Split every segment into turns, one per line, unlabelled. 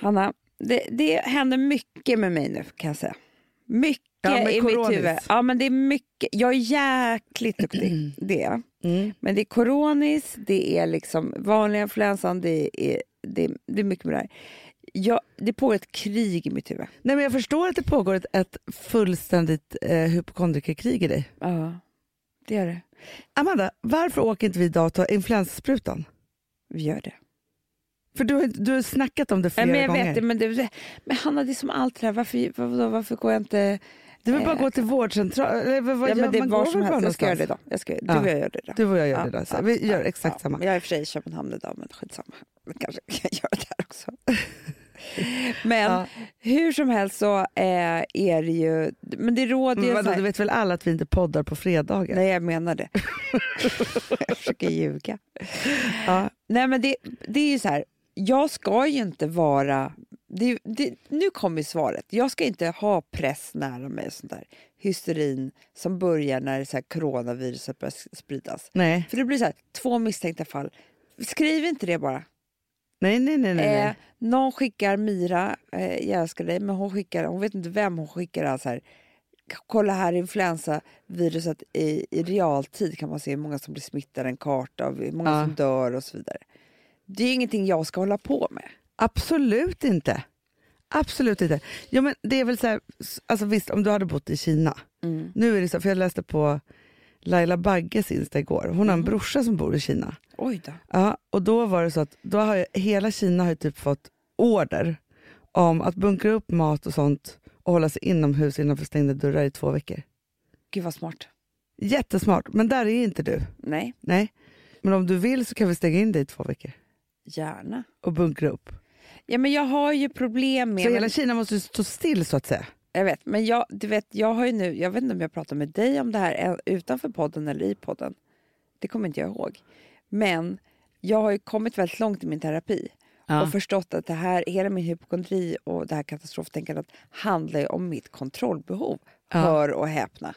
Hanna, det, det händer mycket med mig nu kan jag säga. Mycket
Ja,
i mitt huvud. Ja, men det är mycket. Jag är jäkligt duktig, det är jag.
Mm.
Men det är coronis, det är liksom vanliga influensan, det är, det, är, det är mycket med det här. Jag, det pågår ett krig i mitt huvud.
Nej, men jag förstår att det pågår ett, ett fullständigt eh, hypokondrikerkrig i dig.
Ja, det gör det.
Amanda, varför åker inte vi idag och tar influensasprutan?
Vi gör det.
För du, har- du har snackat om det flera
men jag
gånger.
vet det, men, det, men Hanna, det är som allt det här. Varför, varför, varför går jag inte...
Du vill bara
Eh.
gå till vårdcentral. Eller, vad,
Ja, men det
man
var som helst. Jag ska göra det idag. Jag ska,
Ja.
Du och jag gör det idag.
Du och jag gör
Ja,
det. Så
ja,
vi gör exakt samma.
Jag är i och för sig i Köpenhamn idag, men skitsamma. Vi kanske kan göra det här också. men hur som helst så eh, är det ju... Men det råder ju...
Men vadå,
här-
du vet väl alla att vi inte poddar på fredagar?
Nej, jag menar det. jag försöker ljuga.
Ja.
Nej, men det, det är ju så här. Jag ska ju inte vara... Det, det, nu kommer svaret. Jag ska inte ha press nära mig och sånt där. Hysterin som börjar när så här coronaviruset börjar spridas.
Nej.
För det blir så här, två misstänkta fall. Skriv inte det bara.
Nej, nej, nej. nej,
Eh,
nej.
någon skickar Mira, eh, jag älskar dig, men hon skickar, hon vet inte vem hon skickar alltså här. Kolla här influensaviruset i, i realtid kan man se hur många som blir smittade, en karta hur många
Ja.
som dör och så vidare. Det är ingenting jag ska hålla på med.
Absolut inte. Absolut inte. Ja, men det är väl så här, alltså visst om du hade bott i Kina. Nu är det så, för jag läste på Laila Bagges Insta igår. Hon har en brorsa som bor i Kina.
Oj då.
Ja, och då var det så att då har ju, hela Kina har typ fått order om att bunkra upp mat och sånt och hålla sig inomhus innanför stängda dörrar i två veckor.
Gud vad smart.
Jättesmart, men där är inte du.
Nej,
Nej. Men om du vill så kan vi stänga in dig i två veckor
gärna.
och bunkra upp.
Ja, men jag har ju problem med...
Så hela Kina måste stå still så att säga.
Jag vet, men jag, du vet, jag har ju nu, jag vet inte om jag pratar med dig om det här ä- utanför podden eller i podden. Det kommer inte jag ihåg. Men jag har ju kommit väldigt långt i min terapi
Ja.
och förstått att det här, hela min hypokondri och det här katastroftänkandet handlar ju om mitt kontrollbehov.
Ja.
Hör och häpna.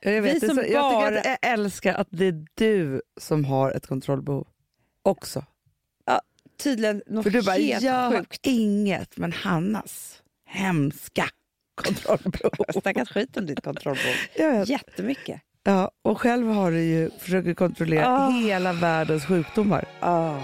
Jag, vet,
Vi som
så, jag,
bara-
tycker att jag älskar att det är du som har ett kontrollbehov också.
Tydligen något
För du bara,
helt
jag har
sjukt.
inget, men Hannas hemska kontrollbehov.
Har snackat skit om ditt kontrollbehov. Jättemycket.
Ja, och själv har du ju försökt kontrollera
Ah.
hela världens sjukdomar.
Ah.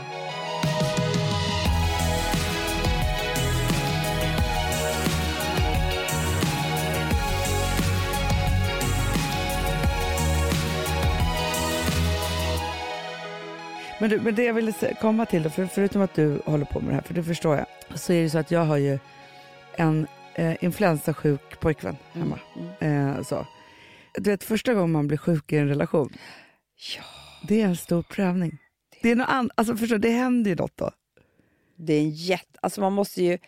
Men, du, men det jag ville komma till, då, för, förutom att du håller på med det här, för det förstår jag, så är det så att jag har ju en eh, influensasjuk pojkvän hemma. Eh, så. Du vet, första gången man blir sjuk i en relation,
Ja,
det är en stor prövning. Det, är något an- alltså, förstår, det händer ju något då.
det är en jätte... Alltså man måste ju...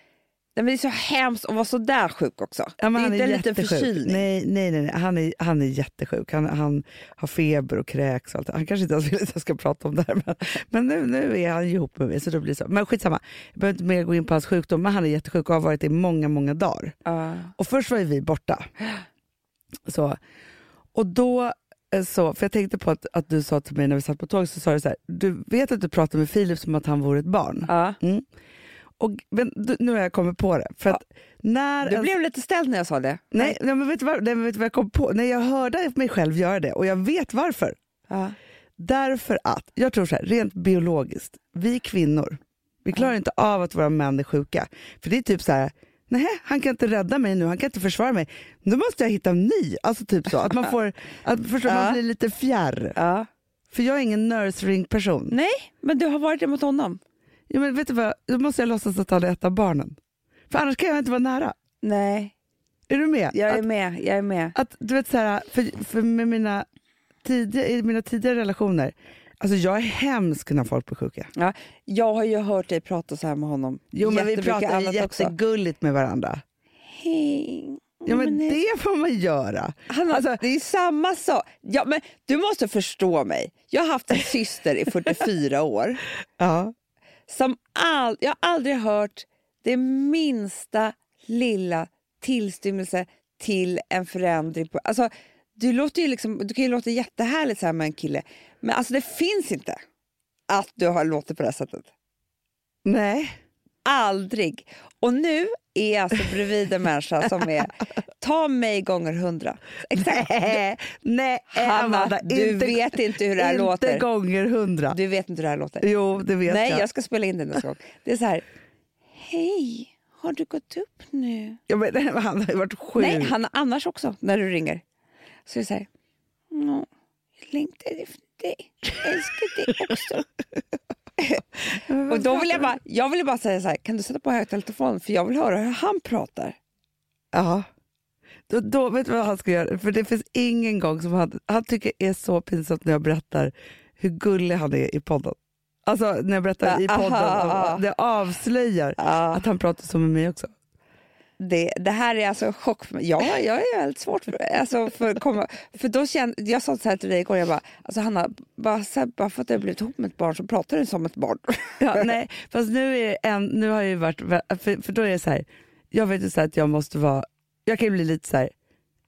Nej, men det är så hemskt att vara så där sjuk också.
Ja,
det är inte en liten förkylning.
Nej, nej, nej, nej. Han, är, han är jättesjuk. Han, han har feber och kräks och allt. Han kanske inte ens vill att jag ska prata om det här. Men, men nu, nu är han ihop med mig så då blir det så. Men skitsamma, jag behöver inte mer gå in på hans sjukdom. Men han är jättesjuk och har varit det i många, många dagar.
Ja.
Och först var ju vi borta. Så. Och då, eh, så, för jag tänkte på att, att du sa till mig när vi satt på tåg, så sa du så här, du vet att du pratar med Filip som att han vore ett barn.
Ja.
Och, men, nu har jag kommit på det. För att när
Du
en-
blev lite ställd när jag sa det.
Nej, nej men vet du, vad, nej, men vet du vad jag kom på? När jag hörde mig själv göra det, och jag vet varför.
Ja.
Därför att, jag tror så här, rent biologiskt, vi kvinnor, vi klarar inte av att våra män är sjuka. För det är typ så här, nej han kan inte rädda mig nu, han kan inte försvara mig. Nu måste jag hitta en ny. Alltså typ så, att man får, att förstå,
Ja.
man blir lite fjärr.
Ja.
För jag är ingen nurturing person.
Nej, men du har varit det mot honom.
Ja, men vet du vad, då måste jag låtsas att han är ett av barnen. För annars kan jag inte vara nära.
Nej,
Är du med?
jag är
Att-
med. Jag är med.
att du vet så här, för, för med mina tidiga, i mina tidigare relationer, alltså jag är hemsk när folk blir sjuka.
Ja, jag har ju hört dig prata så här med honom.
Jo men vi pratar
också.
jättegulligt med varandra.
Hej.
Ja men
nej.
det får man göra.
Han,
Alltså-
det är samma sak. Ja, men du måste förstå mig. Jag har haft en syster i 44 år.
Ja.
Som all, jag har aldrig hört det minsta lilla tillstymmelse till en förändring. På, alltså, du, låter ju liksom, du kan ju låta jättehärligt så här med en kille, men alltså det finns inte att du har låtit på det här sättet.
Nej.
aldrig. Och nu är alltså bredvid en människa som är, ta mig gånger hundra. Exakt.
Nej, nej
Hanna,
Amanda,
du
inte,
vet inte hur det här
inte
låter.
gånger hundra.
Du vet inte hur det här låter.
Jo, det vet
Nej,
jag.
jag ska spela in det nästa gång. Det är så här, hej, har du gått upp nu?
Ja, men, han har ju varit sjuk.
Nej, han annars också när du ringer. Så är det så här, "Nå, jag längtar efter dig, jag älskar dig också. Och då vill jag bara, jag vill bara säga så här, kan du sätta på högtalartelefonen för jag vill höra hur han pratar.
Ja. Då, då vet du vad han ska göra? För det finns ingen gång som han, han tycker är så pinsamt när jag berättar hur gullig han är i podden. Alltså när jag berättar i podden,
Aha.
det avslöjar
Ja.
att han pratar så med mig också.
Det, det här är alltså chock. Ja, jag är väldigt svårt för, alltså för komma... För då kände, jag sa så här till dig igår, jag bara, alltså Hanna, bara, så här, bara för att du har blivit ihop med ett barn så pratar du som ett barn.
Ja, nej, fast nu, är en, nu har jag ju varit, för, för då är det så här, jag vet ju så här att jag måste vara, jag kan ju bli lite så här,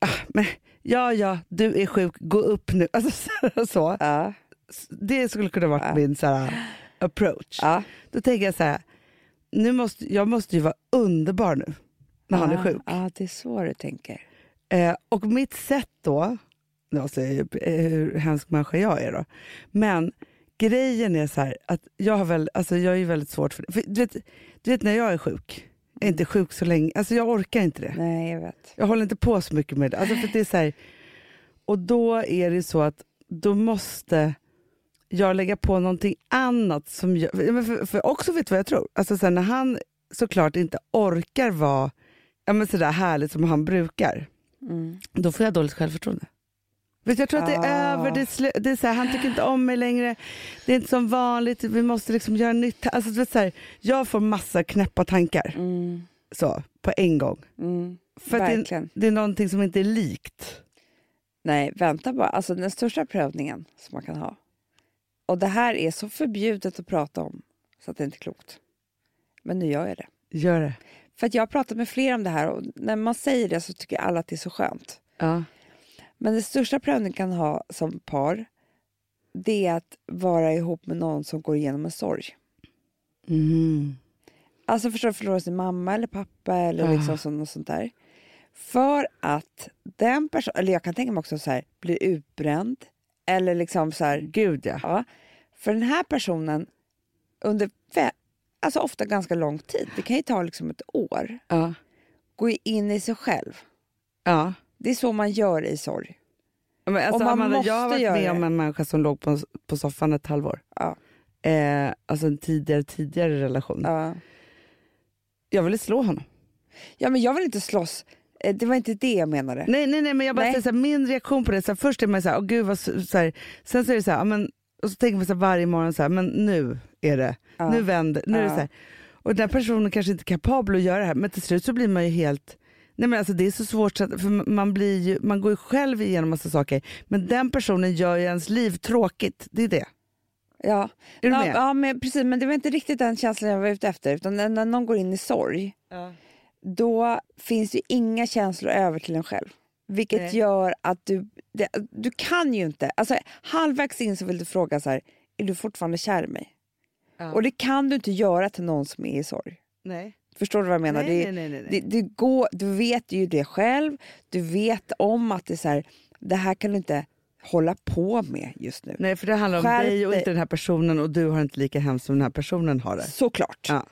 ah, men, ja ja, du är sjuk, gå upp nu. Alltså, så, så.
Ja.
Det skulle kunna varit
Ja.
min så här, approach.
Ja.
Då tänker jag så här, nu måste, jag måste ju vara underbar nu när han är sjuk.
Ja, det är så du tänker.
Eh, och mitt sätt då, ju, eh, hur hemsk människa jag är då, men grejen är så här att jag har väl, alltså jag är väldigt svårt för det. För, du, vet, du vet när jag är sjuk, jag är inte sjuk så länge, alltså jag orkar inte det.
Nej, jag vet.
Jag håller inte på så mycket med det. Alltså för det är så här, och då är det så att då måste jag lägga på någonting annat som jag, för, för också vet du vad jag tror? Alltså så här, när han såklart inte orkar vara ja, men så där härligt som han brukar,
Mm.
då får jag dåligt självförtroende. Vet, jag tror att det är
Ah.
över, det är det är så här, han tycker inte om mig längre, det är inte som vanligt, vi måste liksom göra nytt. Alltså, vet, så här, jag får massa knäppa tankar
Mm.
så, på en gång.
Mm.
För det,
Verkligen.
det är någonting som inte är likt.
Nej, vänta bara. Alltså den största prövningen som man kan ha. Och det här är så förbjudet att prata om så att det inte är klokt. Men nu gör jag det.
Gör det.
För att jag har pratat med fler om det här och när man säger det så tycker alla att det är så skönt.
Ja.
Men den största prövningen kan ha som par det är att vara ihop med någon som går igenom en sorg.
Mm.
Alltså förstår du, förlora sin mamma eller pappa eller
Ah.
liksom så, något sånt där. För att den personen, eller jag kan tänka mig också så här, blir utbränd eller liksom så här,
Gud ja.
ja. För den här personen under alltså ofta ganska lång tid, det kan ju ta liksom ett år,
Ja.
gå in i sig själv.
ja.
Det är så man gör i sorg.
Men alltså,
Och man
Amanda,
måste
jag har varit
göra
med om en människa som låg på, på soffan ett halvår.
Ja.
Eh, alltså en tidigare, tidigare relation.
Ja.
Jag ville slå honom.
ja, men jag vill inte slåss. Eh, Det var inte det jag menade.
Nej, nej, nej, men jag bara
Nej.
säger så här, min reaktion på det, så här, först är man så här, åh gud vad så, här, sen så är det så här, men, och så tänker man så här, varje morgon så här, men nu är det,
Ja.
nu vänder, nu är det
Ja.
så här. Och den personen kanske inte är kapabel att göra det här, men till slut så blir man ju helt, nej men alltså det är så svårt, för man, blir ju, man går ju själv igenom massa saker, men den personen gör ju ens liv tråkigt, det är det.
Ja.
Är
ja, ja men precis, men det var inte riktigt den känslan jag var ute efter. Utan när, när någon går in i sorg, då finns ju inga känslor över till en själv. Vilket
Nej.
gör att du, det, du kan ju inte, alltså halvvägs in så vill du fråga så här, är du fortfarande kär i mig?
Ja.
Och det kan du inte göra till någon som är i sorg.
Nej.
Förstår du vad jag menar?
Nej,
det,
nej, nej.
Det, det går, du vet ju det själv, du vet om att det är så här, det här kan du inte hålla på med just nu.
Nej, för det handlar om
Skärp
dig och inte den här personen och du har inte lika hemskt som den här personen har det.
Såklart.
Ja.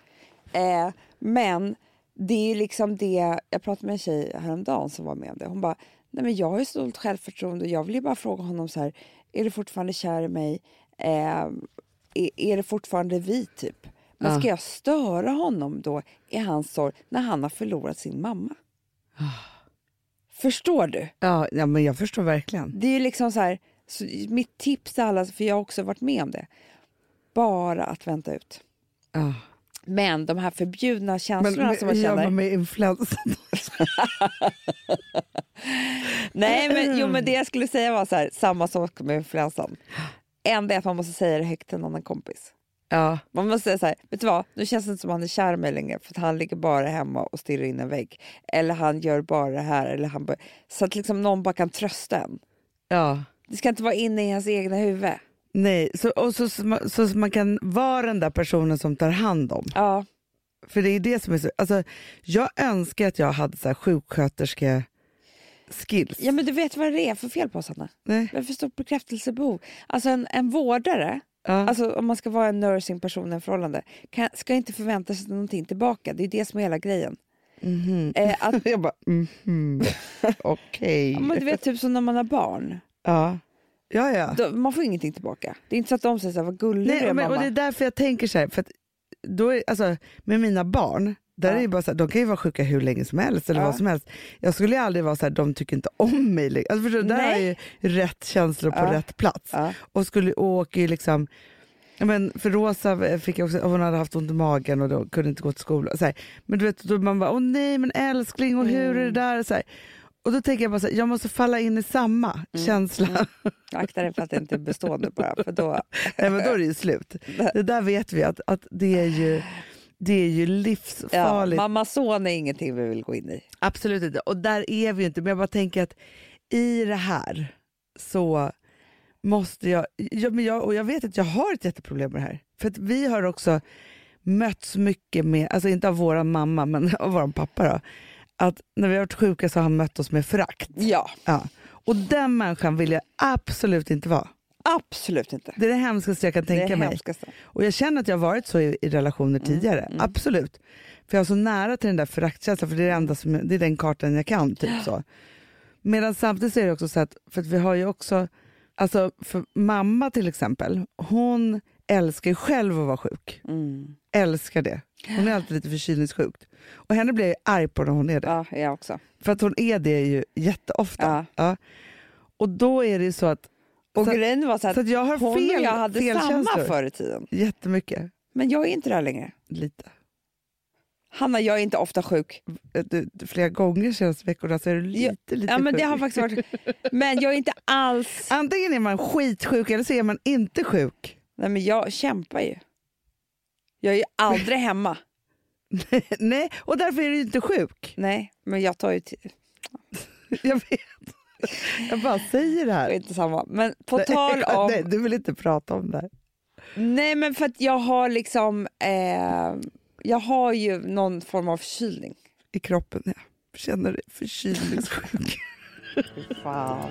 Eh, men det är liksom det, jag pratade med en tjej häromdagen som var med om det. Hon bara, nej men jag har ju dåligt självförtroende. Jag vill ju bara fråga honom så här, är du fortfarande kär i mig? Eh, är, är det fortfarande vi typ? Men
Ja.
ska jag störa honom då i hans sorg när han har förlorat sin mamma? Förstår du?
Ja, ja, men jag förstår verkligen.
Det är ju liksom så här, så mitt tips till alla, för jag har också varit med om det, bara att vänta ut.
Ja.
Men de här förbjudna känslorna
Men
som man känner.
man med influensan?
Nej, men, jo, men det jag skulle säga var så här, samma sak med influensan. Enda är att man måste säga det högt till en annan kompis.
Ja.
Man måste säga så här, vet du vad, nu känns det inte som han är kär i mig längre för att han ligger bara hemma och stirrar in en vägg. Eller han gör bara det här. Eller han bör... Så att liksom någon bara kan trösta en.
ja.
Det ska inte vara inne i hans egna huvud.
Nej, så, och så, så, så, så man kan vara den där personen som tar hand om.
Ja,
För det är det som är så... Alltså, jag önskar att jag hade så här sjuksköterske skills.
Ja, men du vet vad det är för fel på oss, Anna?
Nej.
Vi har för stort bekräftelsebehov. Alltså en, en vårdare,
Ja.
alltså om man ska vara en nursing person i en förhållande, kan, ska inte förvänta sig någonting tillbaka. Det är det som är hela grejen.
Mhm.
Eh, att,
Jag bara, mhm. okej.
ja, men du vet, typ som när man har barn.
Ja. Ja, ja.
Då, man får ingenting tillbaka. Det är inte så att de säger så här, vad gullig du är
men, och
mamma.
det är därför jag tänker så här, för att då är, alltså, med mina barn, där
Ja.
är det bara så här, de kan ju vara sjuka hur länge som helst eller
Ja.
vad som helst. Jag skulle ju aldrig vara så här, de tycker inte om mig. Alltså, förstår där jag ju rätt känslor på rätt plats. Och skulle ju liksom men för Rosa fick jag också, hon hade haft ont i magen och då kunde inte gå till skolan. Så här. Men du vet, då man bara, åh nej men älskling och hur är det
Mm.
där? Så här. Och då tänker jag bara så här, jag måste falla in i samma
Mm.
känsla.
Akta dig för att det inte är bestående bara, för då...
Nej, men då är det ju slut. Det där vet vi att, att det är ju, det är ju
Ja,
livsfarligt.
mamma-son är ingenting vi vill gå in i.
Absolut inte. Och där är vi ju inte. Men jag bara tänker att i det här så måste jag... Ja, men jag och jag vet att jag har ett jätteproblem med det här. För att vi har också mötts mycket med, alltså inte av vår mamma men av vår pappa då, att när vi har varit sjuka så har han mött oss med förakt.
Ja,
Ja. Och den människan vill jag absolut inte vara.
absolut inte.
Det är det hemskaste jag kan
Det är
tänka
det
mig.
hemskaste.
Och jag känner att jag har varit så i, i relationer tidigare,
mm.
absolut. För jag är så nära till den där föraktkänslan, för det är, det, enda som, det är den kartan jag kan. Typ så. Medan samtidigt så är det också så att, för att vi har ju också, alltså för mamma till exempel, hon älskar ju själv att vara sjuk.
Mm.
Älskar det. Hon är alltid lite förkylningssjukt. Och henne blir jag arg på när hon är det.
Ja, jag också.
För att hon är det ju jätteofta.
Ja.
Ja. Och då är det ju så att,
Och
Så-
grejen var så att
så att jag har
hon
fel,
och jag hade
fel
samma
känslor.
förr i tiden.
Jättemycket.
Men jag är inte där längre.
Lite.
Hanna, jag är inte ofta sjuk.
du, du, flera gånger senaste veckorna så är du
Ja,
lite, lite
Ja, men det
sjuk.
har faktiskt varit... Men jag är inte alls...
Antingen är man skitsjuk eller så är man inte sjuk.
Nej, men jag kämpar ju. Jag är ju aldrig hemma.
Nej, och därför är du inte sjuk.
Nej, men jag tar ju till...
Jag vet. Jag bara säger det
Det är
här.
inte samma. Men på tal om...
Nej, du vill inte prata om det här.
Nej, men för att jag har liksom... Eh, jag har ju någon form av förkylning.
I kroppen. Jag känner dig förkylningssjuk.
Fan.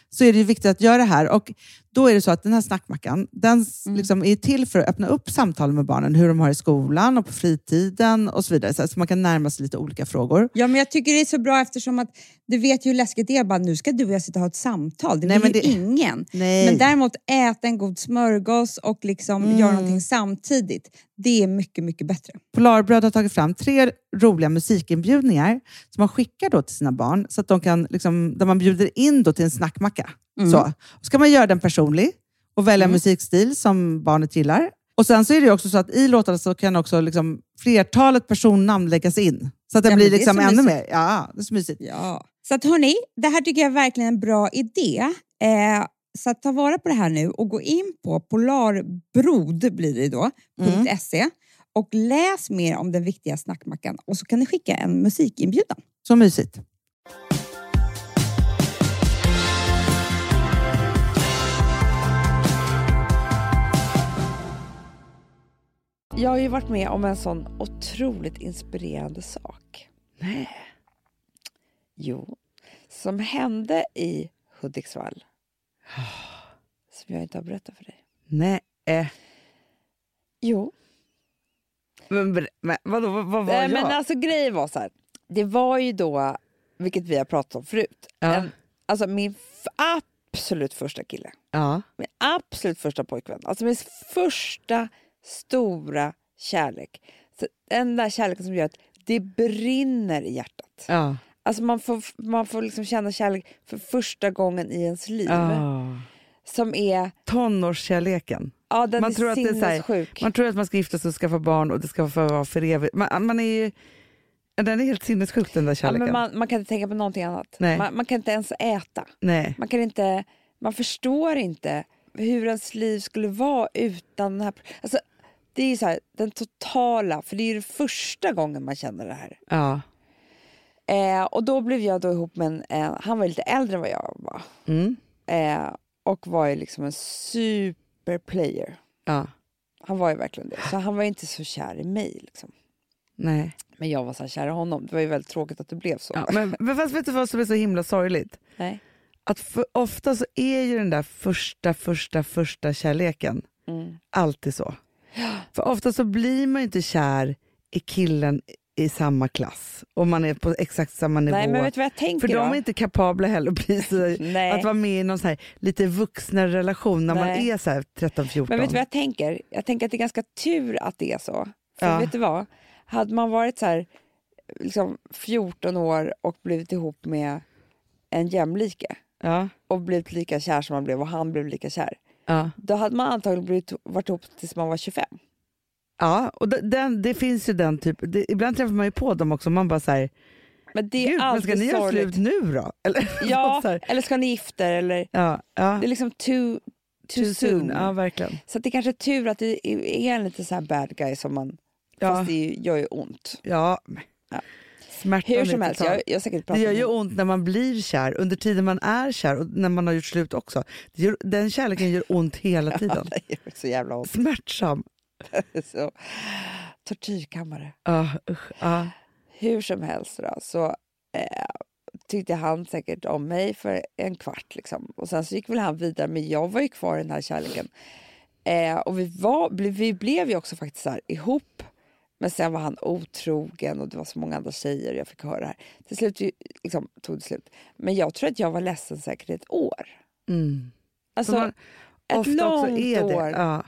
så är det viktigt att göra det här. Och då är det så att den här snackmackan, den s- liksom är till för att öppna upp samtal med barnen, hur de har i skolan och på fritiden och så vidare. Så man kan närma sig lite olika frågor.
Ja, men jag tycker det är så bra eftersom att du vet ju hur läskigt det är. Bara, nu ska du och jag sitta och ha ett samtal. Det
Nej, men
ju
det-
ingen.
Nej.
Men däremot äta en god smörgås och liksom
Mm.
göra någonting samtidigt. Det är mycket, mycket bättre.
Polarbröd har tagit fram tre roliga musikinbjudningar som man skickar då till sina barn, så att de kan, liksom, där man bjuder in då till en snackmacka.
Mm.
Så. ska man göra den personlig och välja en musikstil som barnet gillar. Och Sen så är det också så att i låtarna så kan också liksom flertalet personnamn läggas in. Så att det
Ja,
blir
det
liksom
så
ännu
mysigt.
mer. Ja, det är så mysigt.
Ja. Så att hörni, det här tycker jag är verkligen en bra idé. Eh, så att ta vara på det här nu och gå in på polarbrod blir det då,
Mm.
.se och läs mer om den viktiga snackmackan och så kan ni skicka en musikinbjudan.
Så mysigt.
Jag har ju varit med om en sån otroligt inspirerande sak.
Nej.
Jo, som hände i Hudiksvall. Som jag inte har berättat för dig.
Nej.
Jo,
Men, men, vadå, vad, vad var
Nej,
jag?
men alltså grejen var så här. Det var ju då, vilket vi har pratat om förut,
Ja.
en, alltså min absolut första kille.
ja.
Min absolut första pojkvän. Alltså min första stora kärlek. Så den där kärleken som gör att det brinner i hjärtat.
Ja.
Alltså man får, man får liksom känna kärlek för första gången i ens liv.
ja.
Som är,
Tonårskärleken.
ja den
Man
är
tror att det är så här-. Man tror att man ska gifta sig och skaffa barn och det ska vara för evigt. Man, man är ju, den är helt sinnessjuk den där
ja,
kärleken.
men man, man kan inte tänka på någonting annat. Man, man kan inte ens äta.
Nej.
Man, kan inte, man förstår inte hur ens liv skulle vara utan den här... Alltså, det är ju så här, den totala, för det är ju första gången man känner det här.
Ja.
Eh, och då blev jag då ihop med en, eh, han var lite äldre än vad jag var.
Mm.
Eh, och var ju liksom en superplayer.
Ja.
Han var ju verkligen det. Så han var ju inte så kär i mig. Liksom.
Nej.
Men jag var så kär i honom. Det var ju väldigt tråkigt att det blev så.
Ja, men, men fast vet du vad som är så himla sorgligt?
Nej.
Att för, ofta så är ju den där första, första, första kärleken
Mm.
alltid så. För ofta så blir man ju inte kär i killen i samma klass och man är på exakt samma nivå.
Nej, men vet du vad jag tänker
för de är inte kapabla heller att att vara med i någon så här lite vuxnare relation när man
Nej.
är så här 13-14.
Men vet du vad jag tänker? Jag tänker att det är ganska tur att det är så. För
Ja.
vet du vad? Hade man varit så här, liksom 14 år och blivit ihop med en jämlike
Ja,
och blivit lika kär som man blev och han blev lika kär.
ja.
Då hade man antagligen blivit, varit ihop tills man var 25.
Ja och det, den, det finns ju den typ, det, ibland träffar man ju på dem också, man bara säger
Men det är
Gud, men ska
alltid
ni göra slut nu då? Eller,
Ja,
så
eller ska ni gifta er? Eller,
ja, ja.
det är liksom too, too, soon.
Ja, verkligen.
Så det kanske är tur att det är en lite så här bad guy som man...
Ja.
Fast det gör ju ont.
Ja.
Ja.
Smärtan
Hur som helst, jag, jag säkert
Det gör ju ont när man blir kär, under tiden man är kär och när man har gjort slut också. Gör, den kärleken gör ont hela tiden.
det gör så jävla ont.
Smärtsam.
så, tortyrkammare.
Usch, ja.
Hur som helst då, så eh, tyckte han säkert om mig för en kvart. Liksom. Och Sen så gick väl han vidare, men jag var ju kvar i den här kärleken. Eh, och vi, var, vi blev ju också faktiskt här, ihop. Men sen var han otrogen och det var så många andra tjejer jag fick höra det här. Till slut liksom, tog det slut. Men jag tror att jag var ledsen säkert ett år.
Mm.
Alltså,
man
ett långt år
Ja.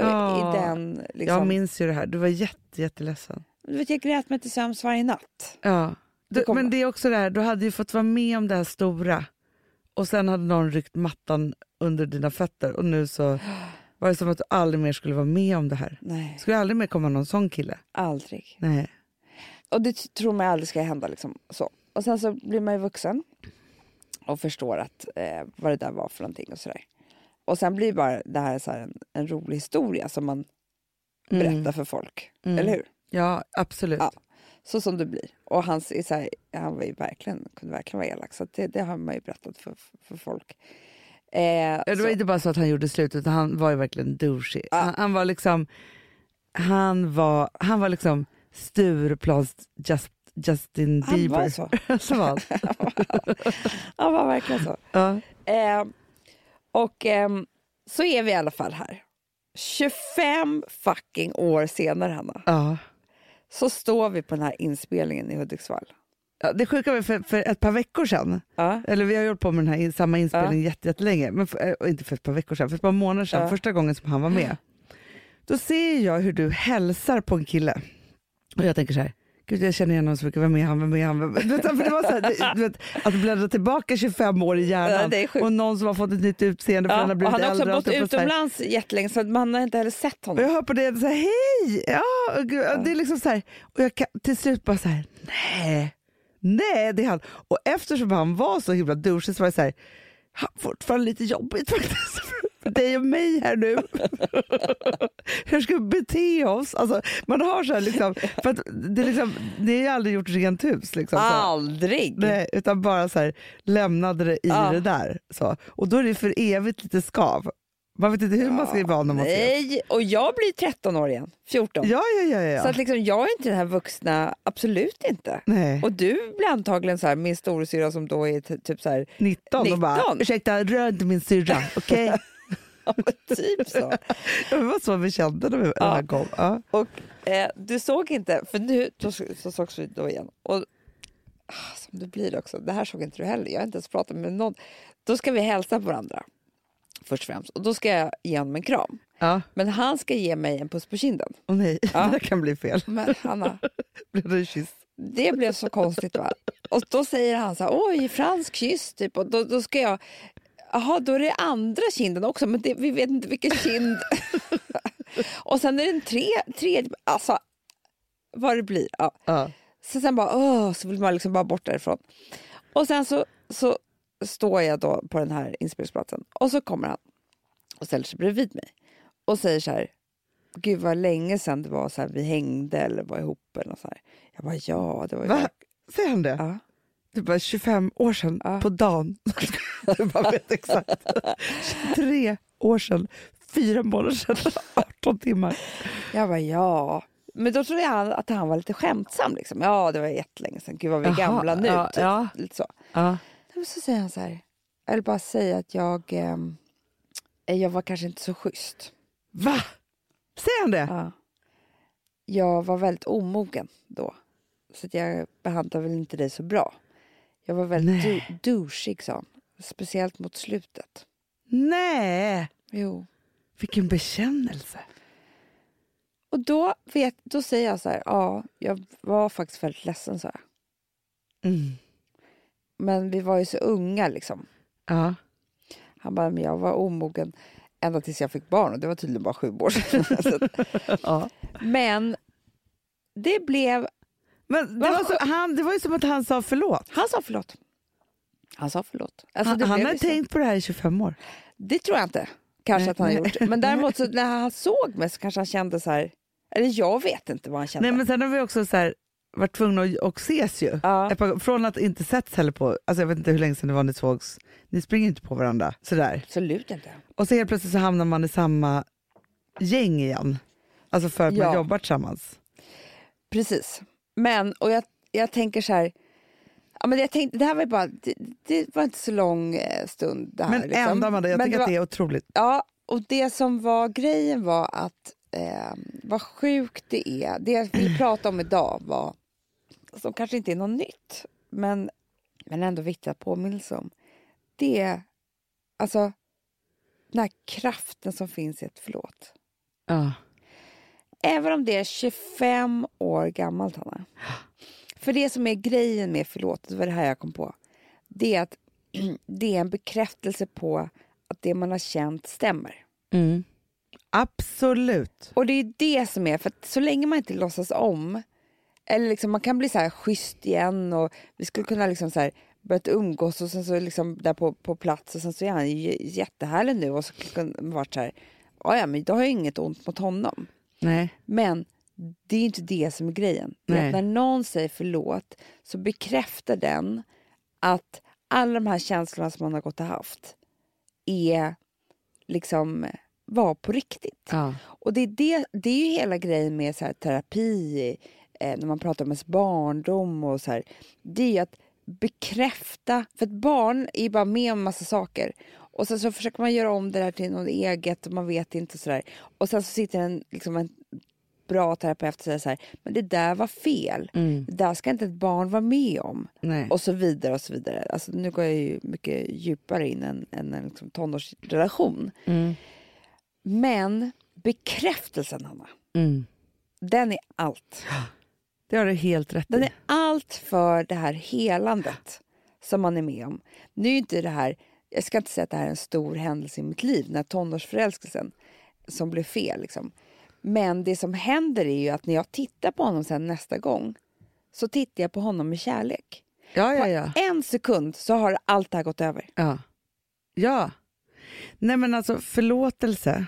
Ja.
i den... Liksom.
Jag minns ju det här, du var jätte, jätteledsen.
Du vet, jag grät mig till sömns varje natt.
Ja. Du, men det är också det här, du hade ju fått vara med om det här stora och sen hade någon ryckt mattan under dina fötter och nu så var det som att du aldrig mer skulle vara med om det här.
Nej,
skulle aldrig mer komma någon sån kille.
aldrig.
Nej.
Och det tror man aldrig ska hända. Liksom, så. Och sen så blir man ju vuxen och förstår att, eh, vad det där var för någonting och sådär. Och sen blir bara det här, så här en, en rolig historia som man
Mm.
berättar för folk.
Mm.
Eller hur?
Ja, absolut.
Ja. Så som det blir. Och hans, är så här, han var ju verkligen, kunde verkligen vara elak. Så det, det har man ju berättat för, för, folk. Eh,
Ja, det var
så-
inte bara så att han gjorde slut, utan han var ju verkligen douchey.
Ja.
Han, han var liksom, han var, han var liksom Stureplans just, Justin
han
Bieber.
var så.
så var han.
Han var verkligen så.
Ja.
Eh, och ehm, så är vi i alla fall här. 25 fucking år senare, Hanna,
Ja.
så står vi på den här inspelningen i Hudiksvall.
Ja, det sjuka var för, för ett par veckor sedan,
Ja.
eller vi har gjort på med den här samma inspelning jätte, jättelänge, men för, äh, inte för ett par veckor sedan, för ett par månader sedan,
Ja.
första gången som han var med. Då ser jag hur du hälsar på en kille och jag tänker så här, Gud, jag känner igen honom så mycket, vem är han, vem är han? Vem? Du vet, för det var så här, du vet, att bläddra tillbaka 25 år i
Ja,
hjärnan
sjukt.
och någon som har fått ett nytt utseende för
Ja,
han har
och
blivit
han har också
äldre.
bott
och så- här.
utomlands jättelänge så man har inte heller sett
Och
honom.
jag hör på det så här, hej! Ja, och gud, och det är liksom så här, och jag kan till slut bara så här, nej, Nej, det är han. Och eftersom han var så himla douchig så var det så här, "Ha, fortfarande lite jobbigt faktiskt. För dig och mig här nu. Hur ska vi bete oss? Alltså, man har så här liksom, för att det, är liksom, det är aldrig gjort rent hus. Liksom.
Aldrig!
Nej, utan bara så här, lämnade det i
Ja.
det där. Så. Och då är det för evigt lite skav. Man vet inte hur man ska vara ses.
Nej, och jag blir 13 år igen. 14.
Ja, ja, ja. ja.
Så att liksom, jag är inte den här vuxna, absolut inte.
Nej.
Och du blir antagligen så här, min storasyrra som då är ty- typ så här,
19 och bara,
19.
ursäkta, rör inte min syrra, okej?
ja, typ så.
det var så vi kände när, vi,
Ja.
han kom. Ja.
Och eh, du såg inte, för nu då, så sågs vi då igen. Och ah, som det blir också, det här såg inte du heller. Jag har inte ens pratat med någon. Då ska vi hälsa på varandra. Först och främst. Och då ska jag ge honom en kram.
Ja.
Men han ska ge mig en puss på kinden.
Och nej,
Ja.
det kan bli fel.
Men Hanna,
Blev det en kyss?
det blev så konstigt va? Och då säger han så här, oj, fransk kyss typ. Och då, då ska jag, jaha, då är det andra kinden också, men det, vi vet inte vilken kind. och sen är det en tre, tredje, alltså vad det blir. Ja.
Ja.
Så sen bara, åh, så vill man liksom bara bort därifrån. Och sen så, så står jag då på den här inspelningsplatsen och så kommer han och ställer sig bredvid mig och säger så här, gud vad länge sedan det var så här, vi hängde eller var ihop eller så här. Jag bara, ja, det var ju...
Va? Säger han det?
Ja.
Det var 25 år sedan
Ja.
på dagen. du bara vet exakt. 23 år sedan, fyra månader sedan, 18 timmar.
Jag bara, ja. Men då trodde jag att han var lite skämtsam. Liksom. Ja, det var jättelänge sedan. Gud vad vi är gamla nu.
ja,
typ.
ja.
Lite så.
Ja.
Men så säger han så här, jag vill bara säga att jag, ehm, jag var kanske inte så schysst.
Va? Säger han det?
Ja. Jag var väldigt omogen då. Så att jag behandlade väl inte dig så bra. Jag var väldigt du- douchig, han. Speciellt mot slutet.
Nej,
Jo.
vilken bekännelse.
Och då, vet, då säger jag så här, ja, jag var faktiskt väldigt ledsen, sa jag.
Mm.
Men vi var ju så unga liksom.
Ja.
Han bara, men jag var omogen ända tills jag fick barn och det var tydligen bara sju år sedan. Så
Ja.
men det blev,
Men det var, så, han, det var ju som att han sa förlåt.
han sa förlåt. Han sa förlåt. Alltså,
han han har tänkt på det här i 25 år.
Det tror jag inte. Kanske
Nej,
att han har
nej.
gjort. Men däremot så när han såg mig så kanske han kände så här, eller jag vet inte vad han kände.
Nej, men sen har vi också så här, varit tvungna att och ses ju.
ja.
Från att inte setts heller på, alltså jag vet inte hur länge sedan det var ni sågs. Ni springer inte på varandra sådär.
Absolut inte.
Och så helt plötsligt så hamnar man i samma gäng igen. Alltså för att
Ja.
man jobbar tillsammans.
Precis. Men, och jag, jag tänker så här, ja, men jag tänkte, det här var ju bara, det, det var inte så lång eh, stund det här.
Men
liksom.
ändå Amanda, jag
Men
tycker
det
att
var-
det är otroligt.
Ja, och det som var grejen var att eh, vad sjukt det är. Det jag vill prata om idag var, som kanske inte är något nytt, men, men ändå viktigt att påminnelse om. Det är alltså den här kraften som finns i ett förlåt.
Ja.
Även om det är 25 år gammalt, Hanna. För det som är grejen med förlåt, det var det här jag kom på. Det är att det är en bekräftelse på att det man har känt stämmer.
Mm. Absolut.
Och det är det som är, för att så länge man inte låtsas om, eller liksom man kan bli så här schysst igen och vi skulle kunna liksom så här börjat umgås och sen så liksom där på, på plats och sen så är han ju jättehärlig nu och så kunde man varit så här, "Ja, ja men då har jag inget ont mot honom.
Nej.
Men det är inte det som är grejen. Är när någon säger förlåt så bekräftar den att alla de här känslorna som man har gått och haft är liksom var på riktigt.
Ja.
Och det är, det, det är ju hela grejen med så här, terapi, eh, när man pratar om ens barndom och så här. Det är ju att bekräfta, för ett barn är ju bara med om massa saker. Och sen så försöker man göra om det där till något eget och man vet inte och sådär. Och sen så sitter en, liksom en bra terapeut och säger så här, men det där var fel.
Mm.
Det där ska inte ett barn vara med om.
Nej.
Och så vidare och så vidare. Alltså, nu går jag ju mycket djupare in än, än en liksom, tonårsrelation.
Mm.
Men bekräftelsen, Hanna,
Mm.
den är allt.
Det har du helt rätt
Den
i.
är allt för det här helandet som man är med om. Nu är inte det här, jag ska inte säga att det här är en stor händelse i mitt liv, den här tonårsförälskelsen som blev fel. Liksom. Men det som händer är ju att när jag tittar på honom sen nästa gång så tittar jag på honom med kärlek.
Ja, ja,
På
ja.
en sekund så har allt det här gått över.
Ja. ja. Nej men alltså förlåtelse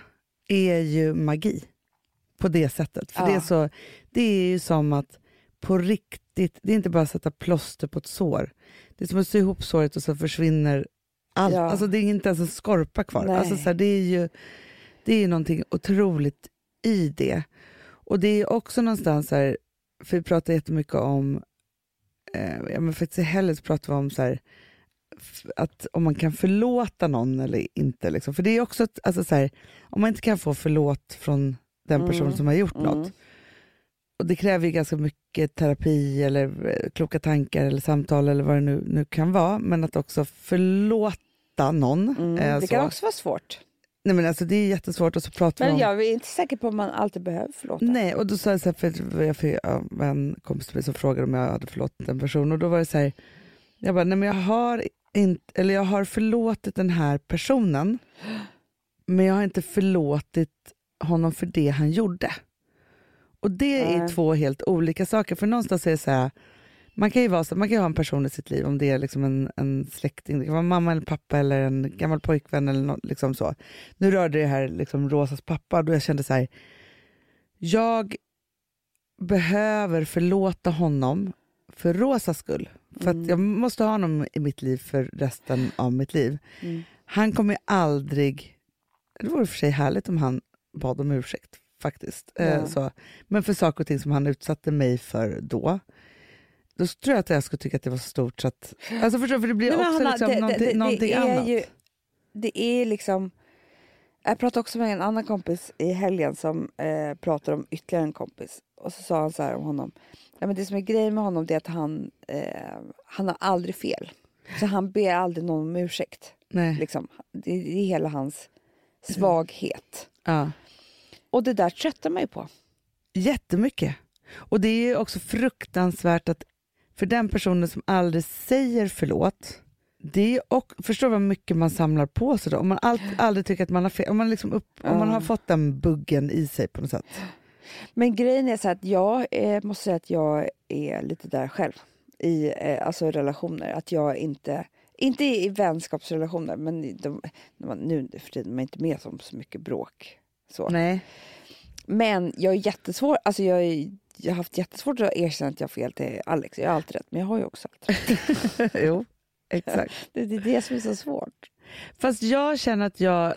är ju magi på det sättet. För
Ja.
det, är så, det är ju som att på riktigt, det är inte bara att sätta plåster på ett sår. Det är som att sy ihop såret och så försvinner allt.
Ja.
Alltså det är inte ens en skorpa kvar.
Nej.
Alltså så här, det är ju det är ju någonting otroligt i det. Och det är också någonstans så här, för vi pratar jättemycket om, eh, ja men faktiskt i helgen så pratar vi om så här, att om man kan förlåta någon eller inte. Liksom. För det är också, ett, alltså så här, om man inte kan få förlåt från den
Mm.
personen som har gjort
Mm.
något, och det kräver ju ganska mycket terapi eller eh, kloka tankar eller samtal eller vad det nu, nu kan vara, men att också förlåta någon.
Mm.
eh,
det
så.
kan också vara svårt.
Nej, men alltså, det är jättesvårt och så pratar
Men
om...
jag är inte säker på om man alltid behöver förlåta.
Nej, och då sa jag så här, för jag fick en kompis till mig som frågade om jag hade förlåtit en person och då var det så här, jag bara, nej men jag har, inte, eller jag har förlåtit den här personen, men jag har inte förlåtit honom för det han gjorde. Och det är två helt olika saker, för någonstans är det så här, man kan ju, vara så, man kan ha en person i sitt liv, om det är liksom en, en släkting, det kan vara mamma eller pappa eller en gammal pojkvän eller något, liksom så. Nu rörde det här liksom Rosas pappa, då jag kände så här, jag behöver förlåta honom för Rosas skull. För
Mm.
att jag måste ha honom i mitt liv för resten av mitt liv.
Mm.
Han kommer aldrig... Det vore för sig härligt om han bad om ursäkt faktiskt. Eh,
Ja.
så. Men för saker och ting som han utsatte mig för då, då tror jag att jag skulle tycka att det var så stort så att... Alltså förstår för det blir också
Hanna,
liksom
det- det-
någonting,
det-
någonting
det
annat.
Ju, det är liksom... Jag pratade också med en annan kompis i helgen som eh, pratade om ytterligare en kompis. Och så sa han så här om honom. Ja, men det som är grejen med honom det är att han, eh, han har aldrig fel. Så han ber aldrig någon om ursäkt.
Nej.
Liksom. Det, det är hela hans svaghet.
Ja.
Och det där tröttar man ju på.
Jättemycket. Och det är ju också fruktansvärt att för den personen som aldrig säger förlåt, det är och, förstår vad mycket man samlar på sig då. Om man allt, aldrig tycker att man har fel, om man, liksom upp, om man har fått den buggen i sig på något sätt.
Men grejen är så att jag eh, måste säga att jag är lite där själv. I eh, alltså relationer. Att jag inte, inte i vänskapsrelationer, men de, nu för tiden är man inte med om så mycket bråk. Så.
Nej.
Men jag är jättesvår, alltså jag, är, jag har haft jättesvårt att erkänna att jag har fel till Alex. Jag har alltid rätt, men jag har ju också alltid rätt.
jo, exakt.
Det, det är det som är så svårt.
Fast jag känner att jag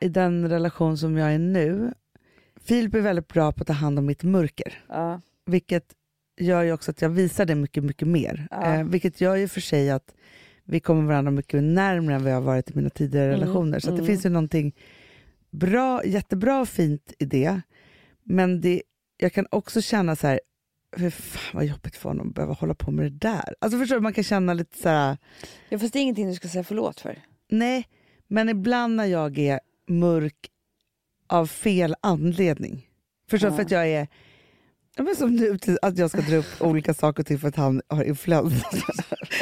i den relation som jag är nu, Filip är väldigt bra på att ta hand om mitt mörker.
Ja.
Vilket gör ju också att jag visar det mycket, mycket mer.
Ja.
Eh, vilket gör ju för sig att vi kommer varandra mycket närmare än vi har varit i mina tidigare
Mm,
relationer. Så att det
mm.
finns ju någonting bra, jättebra och fint i det. Men det, jag kan också känna så här, för fan vad jobbigt för honom att behöva hålla på med det där. Alltså förstår du, man kan känna lite så här,
ja, fast det är ingenting du ska säga förlåt för.
nej, men ibland när jag är mörk av fel anledning. Förstår du,
Ja.
för att jag är Ja, men som nu, att jag ska dra upp olika saker till för att han har influensa.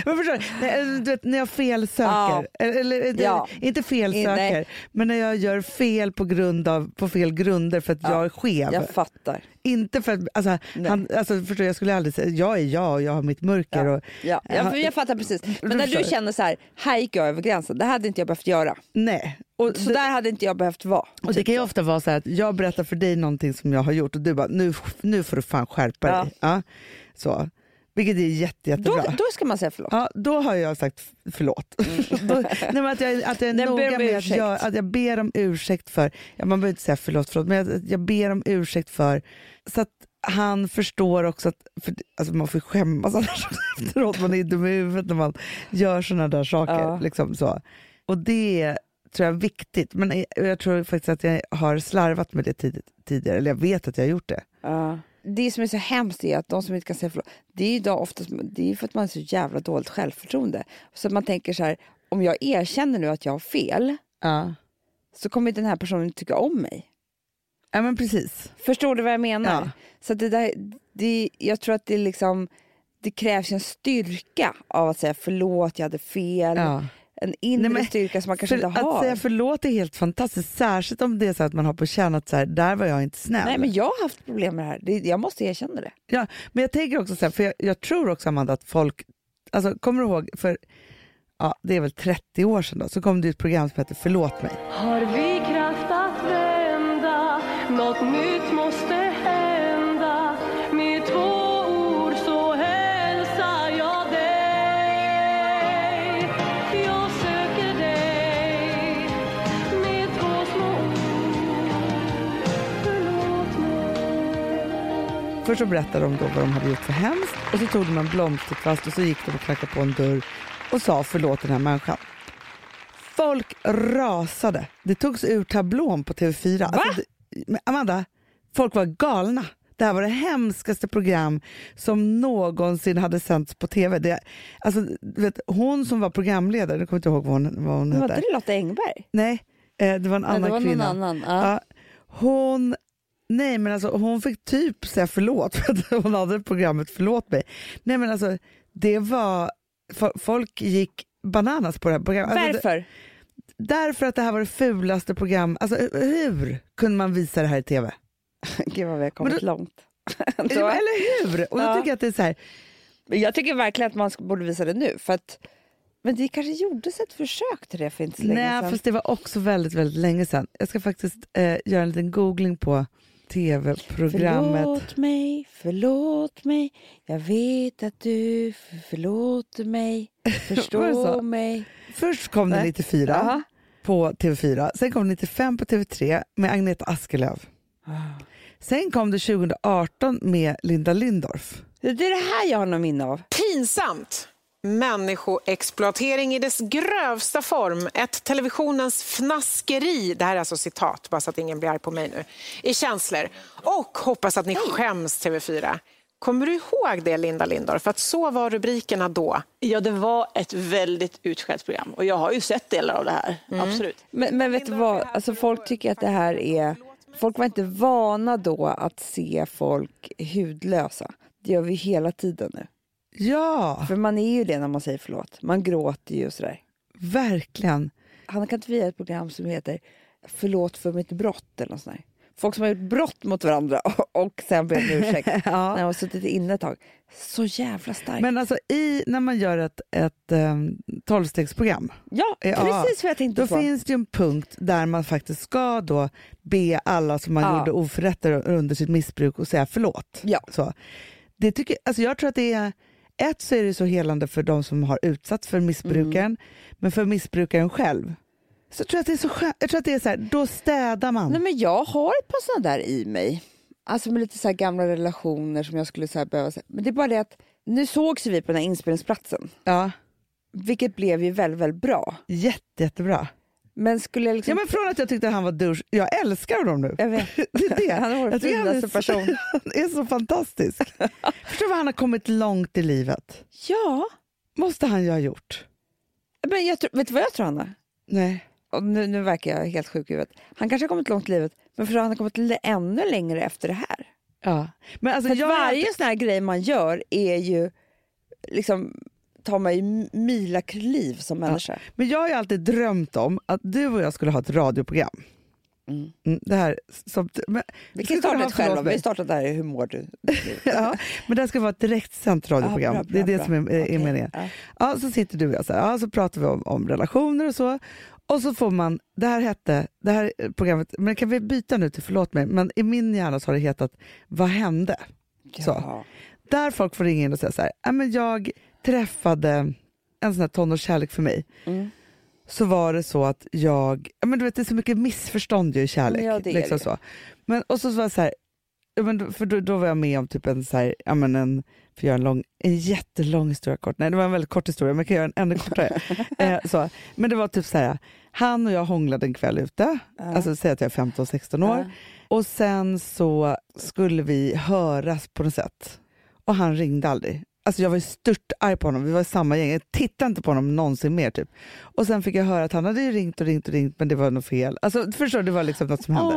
Men förstår du, när, du vet, när jag felsöker,
Ja.
eller,
Ja.
inte felsöker, men när jag gör fel på, grund av, på fel grunder för att
Ja.
jag är skev.
Jag fattar.
Inte för att, alltså,
Nej.
han, alltså, förstår jag skulle aldrig säga, jag är jag och jag har mitt mörker.
Ja.
Och,
Ja,
Ja,
jag, jag fattar precis. Men när du känner så här, här gick jag över gränsen, det hade inte jag behövt göra.
nej. Och,
Så
det,
där hade inte jag behövt vara.
och det kan ju ofta vara så här att jag berättar för dig någonting som jag har gjort och du bara, nu, nu får du fan skärpa
Ja.
dig. Ja. Så. Vilket är jätte,
Då,
jättebra.
då ska man säga förlåt.
Ja, då har jag sagt förlåt. då, nej, att, jag, att jag är
Den ber
noga med att jag, att jag ber om ursäkt för, ja, man behöver inte säga förlåt, förlåt men jag, jag ber om ursäkt för, så att han förstår också att, för, alltså man får skämmas annars efteråt, man är dum i huvudet när man gör sådana där saker.
Ja.
Liksom så. Och det tror jag är viktigt, men jag, jag tror faktiskt att jag har slarvat med det tidigt, tidigare, eller jag vet att jag har gjort det.
Ja. Det som är så hemskt är att de som inte kan säga förlåt, det är ju då oftast, det är för att man har så jävla dåligt självförtroende. Så man tänker så här, om jag erkänner nu att jag har fel,
Ja,
så kommer den här personen tycka om mig.
ja men precis.
Förstår du vad jag menar?
Ja.
Så att det där, det, jag tror att det liksom det krävs en styrka av att säga förlåt, jag hade fel.
Ja.
En inre
Nej,
styrka som man kanske
För
inte har.
Att säga förlåt är helt fantastiskt, särskilt om det är så att man har på känn att så här, där var jag inte snäll.
Nej, men jag har haft problem med det här. Det, jag måste erkänna det.
ja, men jag tänker också så här, för jag, jag tror också Amanda att folk alltså kommer du ihåg, för ja, det är väl 30 år sedan då, så kom det ett program som hette Förlåt mig.
Har vi kraft att vända? Något nytt
Först så berättade de då vad de hade gjort för hemskt och så tog de en blomsterkvast och så gick de och knackade på en dörr och sa förlåt den här människan. Folk rasade. Det togs ur tablån på TV4. Alltså, det, men Amanda, folk var galna. Det här var det hemskaste program som någonsin hade sänts på TV. Det, alltså, vet, hon som var programledare, jag kommer inte ihåg vad hon, vad hon
Men var
hette.
inte det Lotta Engberg?
Nej, eh, det var en
Nej,
annan
det var
kvinna.
någon annan. Ja.
Ja, hon, nej men alltså hon fick typ säga förlåt för att hon hade programmet Förlåt mig. Nej men alltså det var, fo- folk gick bananas på det här programmet. Alltså, det-
Varför?
därför att det här var det fulaste program, alltså hur kunde man visa det här i TV?
Gud vad vi har kommit
då-
långt. Då-
Eller hur? Och då
Ja.
tycker jag att det är så här,
Jag tycker verkligen att man borde visa det nu. För att, men det kanske gjordes ett försök till det för inte så länge
nej
sedan.
fast det var också väldigt, väldigt länge sedan. Jag ska faktiskt eh, göra en liten googling på TV-programmet.
Förlåt mig, förlåt mig. Jag vet att du förlåter mig. Förstå
så?
mig.
Först kom det
Nej.
94
Jaha.
på TV4, sen kom det 95 på TV3 med Agneta Askelöf. Sen kom det 2018 med Linda Lindorff.
Det är det här jag har något minne av.
Pinsamt! Människoexploatering i dess grövsta form. Ett televisionens fnaskeri, det här är alltså citat, bara så att ingen blir arg på mig nu, i känslor. Och hoppas att ni skäms TV4. Kommer du ihåg det Linda Lindorff? För att så var rubrikerna då.
Ja, det var ett väldigt utskällt program och jag har ju sett delar av det här. Absolut.
Men, men vet du vad, alltså folk tycker att det här är... Folk var inte vana då att se folk hudlösa. Det gör vi hela tiden nu.
Ja,
För man är ju det när man säger förlåt. Man gråter ju och sådär.
verkliligen.
Hanna, kan inte vi göra ett program som heter Förlåt för mitt brott eller något sånt där? Folk som har gjort brott mot varandra och, sen ber om ursäkt när de
Ja.
har suttit inne ett tag. Så jävla starkt.
Men alltså i, när man gör ett, ett um, tolvstegsprogram,
ja,
Ja,
precis vad jag tänkte
då
på.
finns det ju en punkt där man faktiskt ska då be alla som man
Ja.
gjorde oförrätter under sitt missbruk och säga förlåt.
Ja.
Så. Det tycker, alltså jag tror att det är, ett så är det så helande för de som har utsatts för missbrukaren,
Mm.
men för missbrukaren själv. Så jag tror att det är så skönt, jag tror att det är så här, då städar man.
Nej, men jag har ett par sådana där i mig. Alltså med lite så gamla relationer som jag skulle så behöva... Men det är bara det att nu sågs vi på den här inspelningsplatsen.
Ja,
Vilket blev ju väldigt, väldigt bra.
jätte, jättebra.
Men skulle jag liksom...
Ja, men från att jag tyckte att han var douche, jag älskar honom nu.
Jag vet.
Det är det.
Han är vår
han
finaste
så-
person.
Han är så fantastisk. Förstår vad han har kommit långt i livet.
Ja,
Måste han ju ha gjort.
men jag vet du vad jag tror Hanna?
Nej.
Och nu, nu verkar jag helt sjuk i huvudet. Han kanske har kommit långt i livet, men för han har kommit ännu längre efter det här.
Ja. Men alltså,
För att
jag
varje sån här grej man gör är ju liksom tar ju milakliv som människa.
Men jag har ju alltid drömt om att du och jag skulle ha ett radioprogram.
Mm.
Mm, det här som, men,
Vi kan starta ett själva.
mig.
Vi startar där i Hur mår du?
ja, men det här ska vara ett direktsänt radioprogram.
Ja, bra,
det är
bra,
det
bra.
som är, är
Okej,
meningen.
ja.
Ja, så sitter du och jag så, här, ja, så pratar vi om, om relationer och så. Och så får man, det här hette, det här programmet, men kan vi byta nu till förlåt mig, men i min hjärna så har det hetat Vad hände? Så.
Ja.
Där folk får ringa in och säga så här, ja, men jag träffade en sån här tonårskärlek för mig.
Mm.
Så var det så att jag, ja, men du vet det är så mycket missförstånd ju i kärlek.
Ja, det är
liksom
det.
Så. Men, och så var det så här, ja, men då, för då, då var jag med om typ en, så här, ja, men en, för att göra en, lång, en jättelång historia kort, nej det var en väldigt kort historia men jag kan göra en ännu kortare. eh, så. Men det var typ så här, han och jag hånglade en kväll ute, alltså säg att jag är 15-16 år.
Ja.
Och sen så skulle vi höras på något sätt. Och han ringde aldrig. Alltså jag var stört arg på honom, vi var i samma gäng. Jag tittade inte på honom någonsin mer. Typ. Och sen fick jag höra att han hade ringt och ringt och ringt men det var något fel. Alltså förstår du, det var liksom något som hände.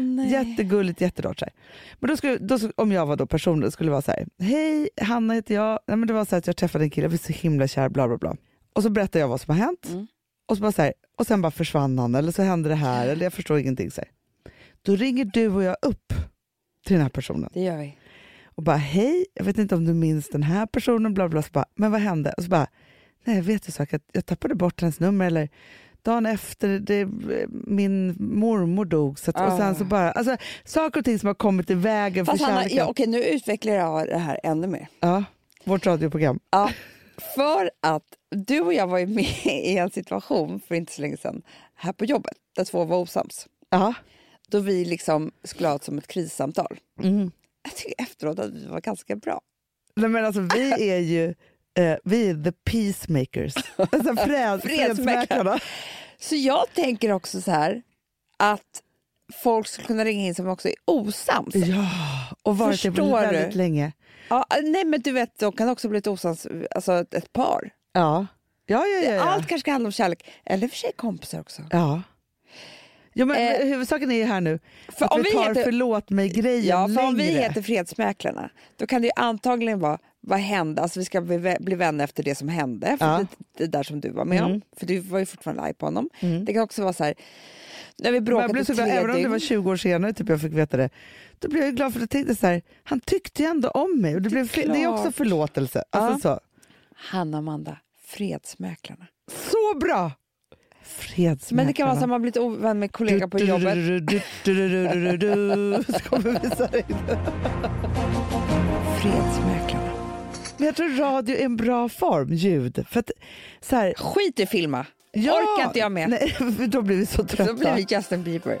Nej.
Jättegulligt, jätterart. Så här. Men då skulle, då, om jag var då personen skulle det vara så här. Hej, Hanna heter jag. Nej, men det var så att jag träffade en kille, jag blev så himla kär, bla bla bla. Och så berättade jag vad som har hänt.
Mm.
Och, så bara så här, och sen bara försvann han, eller så hände det här, eller jag förstår ingenting. Så här. Då ringer du och jag upp till den här personen.
Det gör vi.
Och bara hej, jag vet inte om du minns den här personen, bla bla, så bara, men vad hände? Och så bara, nej jag vet sak, att jag tappade bort hennes nummer eller dagen efter det, min mormor dog. Så att, Och sen så bara, alltså, saker och ting som har kommit i vägen
Fast
för
Hanna,
kärleken.
ja, okej, nu utvecklar jag det här ännu mer.
Ja, vårt radioprogram.
Ja, för att du och jag var ju med i en situation för inte så länge sedan här på jobbet där två var osams.
Ja.
Då vi liksom skulle ha ett som ett krissamtal.
Mm.
Jag tycker efteråt att vi var ganska bra.
Nej, men alltså, vi är ju eh, vi är the peacemakers. Alltså, fred, fredsmäklarna.
Så jag tänker också så här att folk skulle kunna ringa in som också är osams.
Ja, och varit det väldigt
du?
länge.
Ja, nej men du vet, de kan också bli ett osams, alltså ett, ett par.
Ja. Ja, ja, ja, ja.
Allt kanske kan handla om kärlek, eller för sig kompisar också.
ja. Ja men,
Eh,
huvudsaken är ju här nu
för
att
om
vi
vi
tar
heter-
förlåt mig-grejen
Ja,
längre.
om vi heter Fredsmäklarna, då kan det ju antagligen vara vad hände? Alltså vi ska bli, bli vänner efter det som hände, för
Ja.
det, det där som du var med om.
Mm.
För du var ju fortfarande arg på honom.
Mm.
Det kan också vara så här, när vi
blev
i
så glad,
tre
även om det var 20 år senare typ jag fick veta det, då blev jag glad för jag tänkte så här, han tyckte ju ändå om mig. Och det, blev, fl- det är också förlåtelse. Alltså, så.
Hanna Amanda, Fredsmäklarna.
så bra! Fredsmäklarna.
Men det kan vara så att man blivit ovän med kollega på jobbet.
Så kommer vi här in.
Fredsmäklarna.
Men jag tror radio är en bra form, ljud. För att, så här,
Skit i filma.
ja,
Orkar inte jag med.
Nej, då blir vi så trötta.
Då blir vi Justin Bieber.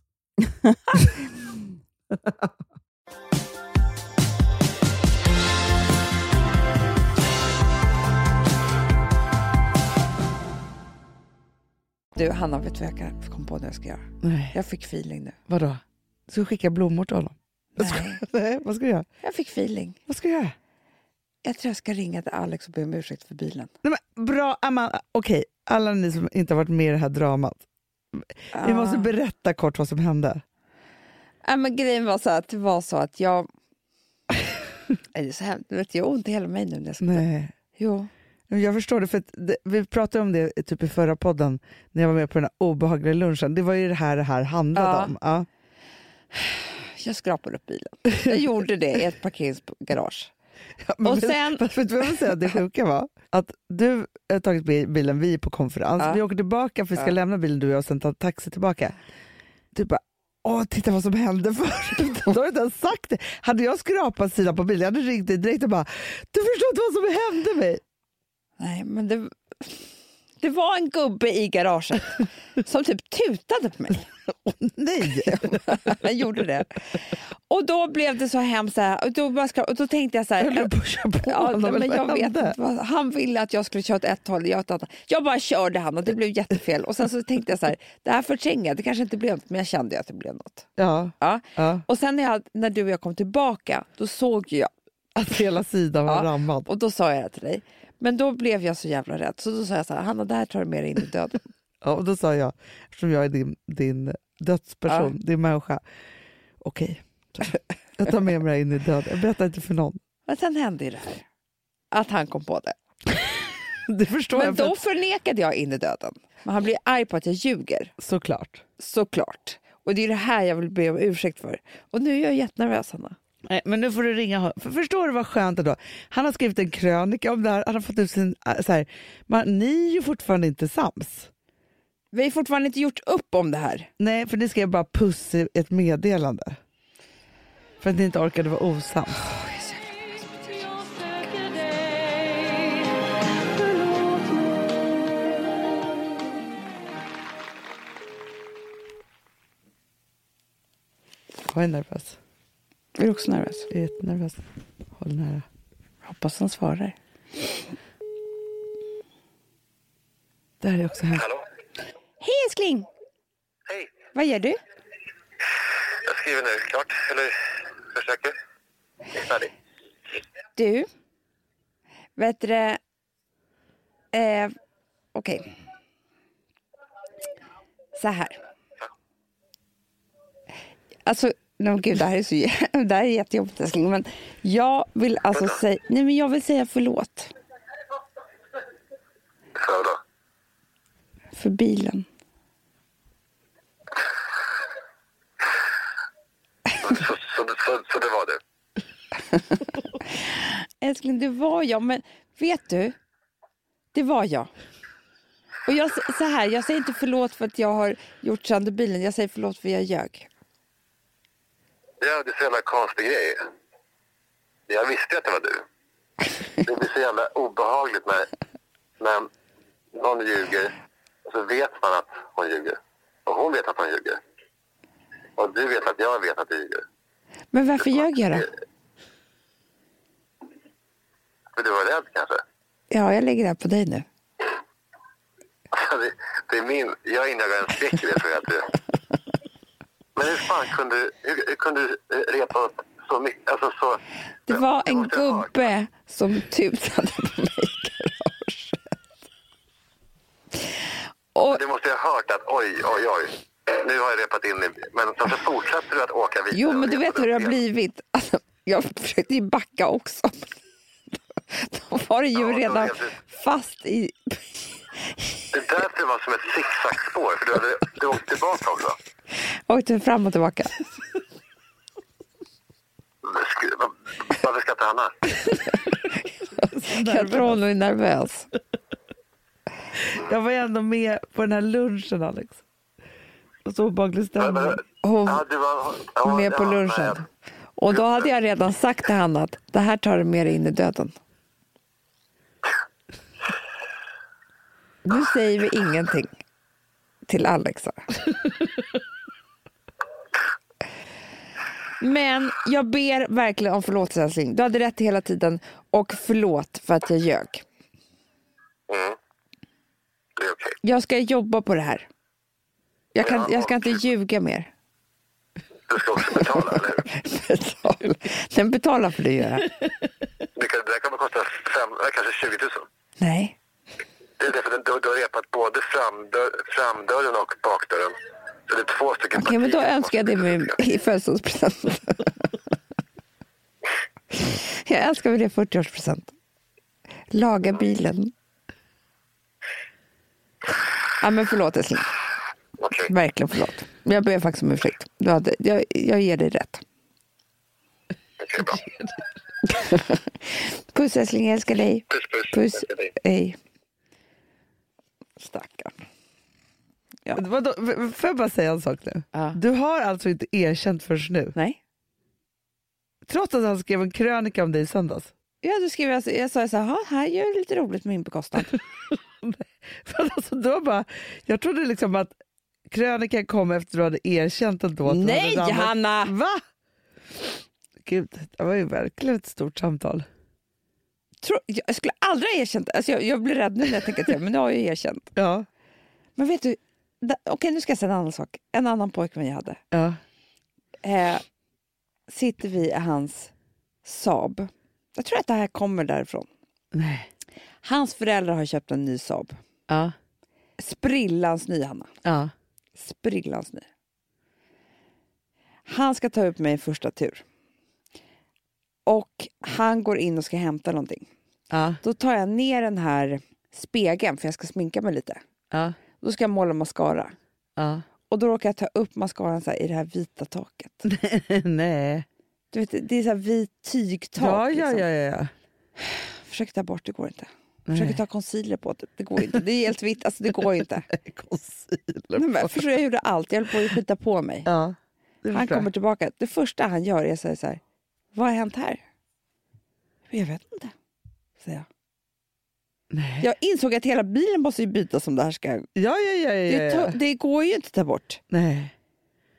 Du, Hanna, vet du vad jag kom på nu jag ska göra?
Nej.
Jag fick feeling nu.
Vadå? Ska du skicka blommor till honom?
Nej,
Nej, vad ska du göra?
jag fick feeling.
Vad ska du göra?
Jag tror jag ska ringa till Alex och be om ursäkt för bilen.
Nej, men, bra, Amanda. Okej, alla ni som inte har varit med i det här dramat. Vi måste
Ah.
berätta kort vad som hände.
Ja, men grejen var så att det var så att jag... Nej, det är så hemskt. Jag har ont i hela mig nu när jag ska...
Nej.
Jo.
Jag förstår det, för det, vi pratade om det typ i förra podden när jag var med på den här obehagliga lunchen. Det var ju det här det här handlade
Ja.
om. Ja.
Jag skrapade upp bilen. Jag gjorde det i ett parkeringsgarage.
Ja,
Och
vet-
sen-
Fast vet du vad jag säga? Det sjuka var att du har tagit bi- bilen, vi är på konferens,
Ja.
vi åker tillbaka för vi ska
Ja.
lämna bilen du och jag och sen ta taxi tillbaka. Du bara, åh titta vad som hände förut. du har inte ens sagt det. Hade jag skrapat sidan på bilen, jag hade ringt dig direkt och bara, du förstår inte vad som hände mig.
Nej, men det, det var en gubbe i garaget som typ tutade på mig.
Nej!
Han gjorde det. Och då blev det så hemskt. Så här, och, då bara skra- och då tänkte jag så här...
Jag höll på
Ja,
honom.
men jag vet inte. Han ville att jag skulle köra åt ett håll, jag åt ett annat. Jag bara körde han och det blev jättefel. Och sen så tänkte jag så här, det här förtränger jag. Det kanske inte blev något, men jag kände att det blev något.
Ja,
Ja.
ja,
Och sen när, jag, när du och jag kom tillbaka, då såg jag
att hela sidan var
Ja.
rammad.
och då sa jag till dig. Men då blev jag så jävla rädd. Så då sa jag så här, Hanna det här tar du med dig in i döden.
Ja, och då sa jag, eftersom jag är din, din dödsperson, din människa, okej, så. jag tar med mig in i döden. Jag berättar inte för någon.
Men sen hände ju det här. Att han kom på det.
Det förstår
Men
jag. För
då förnekade jag in i döden. Men han blir arg på att jag ljuger.
såklart.
Såklart. Och det är det här jag vill be om ursäkt för. Och nu är jag jättenervös Hanna.
Nej, men nu får du ringa honom. För förstår du vad skönt ändå? Han har skrivit en krönika om det här. Han har fått ut sin... äh, Så här, man, ni är ju fortfarande inte sams.
Vi har fortfarande inte gjort upp om det här.
Nej, för ni skrev bara puss i ett meddelande. För att ni inte orkade vara osams.
Jag
är nervös.
Jag är också nervös.
Jag är jättenervös. Håll nära.
Hoppas han svarar.
Det här är också hemskt.
Hallå?
Hej älskling!
Hej.
Vad gör du?
Jag skriver nu. Klart. Eller försöker. Jag är färdig.
Du, vet du? Eh, Okej. Så här. Alltså, no, gud, det här är så det här är jättejobbigt älskling. Men jag vill alltså säga, nej men jag vill säga förlåt
För då?
för bilen.
Så, så, så, så det var det.
Älskling, det var jag, men vet du? Det var jag. Och jag, så här, jag säger inte förlåt för att jag har gjort sönder bilen, jag säger förlåt för att jag ljög.
Ja, det är så jävla konstig grej. Jag visste att det var du. Det blir så jävla obehagligt när, när någon ljuger och så vet man att hon ljuger. Och hon vet att hon ljuger. Och du vet att jag vet att du ljuger.
Men varför ljög jag då?
För du var rädd kanske?
Ja, jag lägger det här på dig nu.
Det, det är min... Jag injagar en skräck i det, tror jag. Men hur fan kunde, hur, hur kunde du repa upp så mycket? Alltså så...
Det var en
måste ha
gubbe som tutade på mig i garaget. Och,
Du måste ha hört att oj, oj, oj. Nu har jag repat in i... Men så fortsätter du att åka vidare.
jo, men du vet hur det har blivit. Alltså, jag försökte ju backa också. Då var det ju
Ja,
redan fast i...
Det är därför det var som ett zigzagspår. För du, hade, du åkte tillbaka också.
Åkte fram och tillbaka.
Varför skrattar Hanna?
Jag tror hon är nervös.
Jag var ju ändå med på den här lunchen Alex. Och så obehaglig stämning.
Hon
var,
med på lunchen. Och då hade jag redan sagt till Hanna att det här tar du med dig in i döden. Nu säger vi ingenting till Alexa. Men jag ber verkligen om förlåtelse älskling. Du hade rätt hela tiden och förlåt för att jag ljög.
Mm. Det är okej.
Jag ska jobba på det här. Jag, kan,
Ja,
jag ska inte ljuga mer.
Du ska också betala, eller hur?
Betala. Den betalar för det göra.
Det, kan, det här kommer kosta fem, kanske 20 000.
Nej.
Det är därför du, du har repat både framdörr, framdörren och bakdörren. Är två stycken
Okej, men då önskar jag det mig i födelsedagspresent. jag önskar mig det i 40-årspresent. Laga bilen. Ja, men förlåt älskling.
Okej.
Verkligen förlåt. Men Jag ber faktiskt om ursäkt. Du hade, jag, jag ger dig rätt. Puss älskling, jag älskar dig.
Puss, puss.
Puss.
Älskar dig.
Hej. Stackarn.
Vadå, f- får jag bara säga en sak nu?
Ja.
Du har alltså inte erkänt förrän nu?
Nej.
Trots att han skrev en krönika om dig i söndags?
Ja, då skrev jag, jag sa så här, "Ha, här gör jag lite roligt med min bekostnad.
För alltså, då bara, jag trodde liksom att krönikan kom efter att du hade erkänt ändå. Att du
Nej,
hade
Hanna!
Va? Gud, det var ju verkligen ett stort samtal.
Tro, jag skulle aldrig ha erkänt alltså jag, jag blir rädd nu när jag tänker till men nu har jag ju erkänt.
Ja.
Men vet du, okej nu ska jag säga en annan sak. En annan pojkvän jag hade.
ja.
Eh, sitter vi i hans Saab. Jag tror att det här kommer därifrån.
Nej.
Hans föräldrar har köpt en ny Saab.
Ja.
Sprillans ny, Hanna.
Ja.
Sprillans ny. Han ska ta upp mig i första tur. Och han går in och ska hämta någonting.
Ja.
Då tar jag ner den här spegeln för jag ska sminka mig lite.
Ja.
Då ska jag måla mascara.
Ja.
Och då råkar jag ta upp mascaran så här i det här vita taket.
Nej.
Du vet, det är så här vit tygtak.
Ja, ja,
liksom.
ja, ja, ja.
Försöker ta bort, det går inte. Försöker ta concealer på det, det går inte. Det är helt vitt, alltså det går inte.
Concealer
Nej, men, förstår jag gjorde allt, jag höll på att skita på mig.
Ja,
Han kommer tillbaka, det första han gör är att säga så här, vad har hänt här? Jag vet inte, säger jag.
Nej.
Jag insåg att hela bilen måste ju bytas om det här ska...
Ja, ja, ja, ja,
Det,
ja.
det går ju inte att ta bort.
Nej.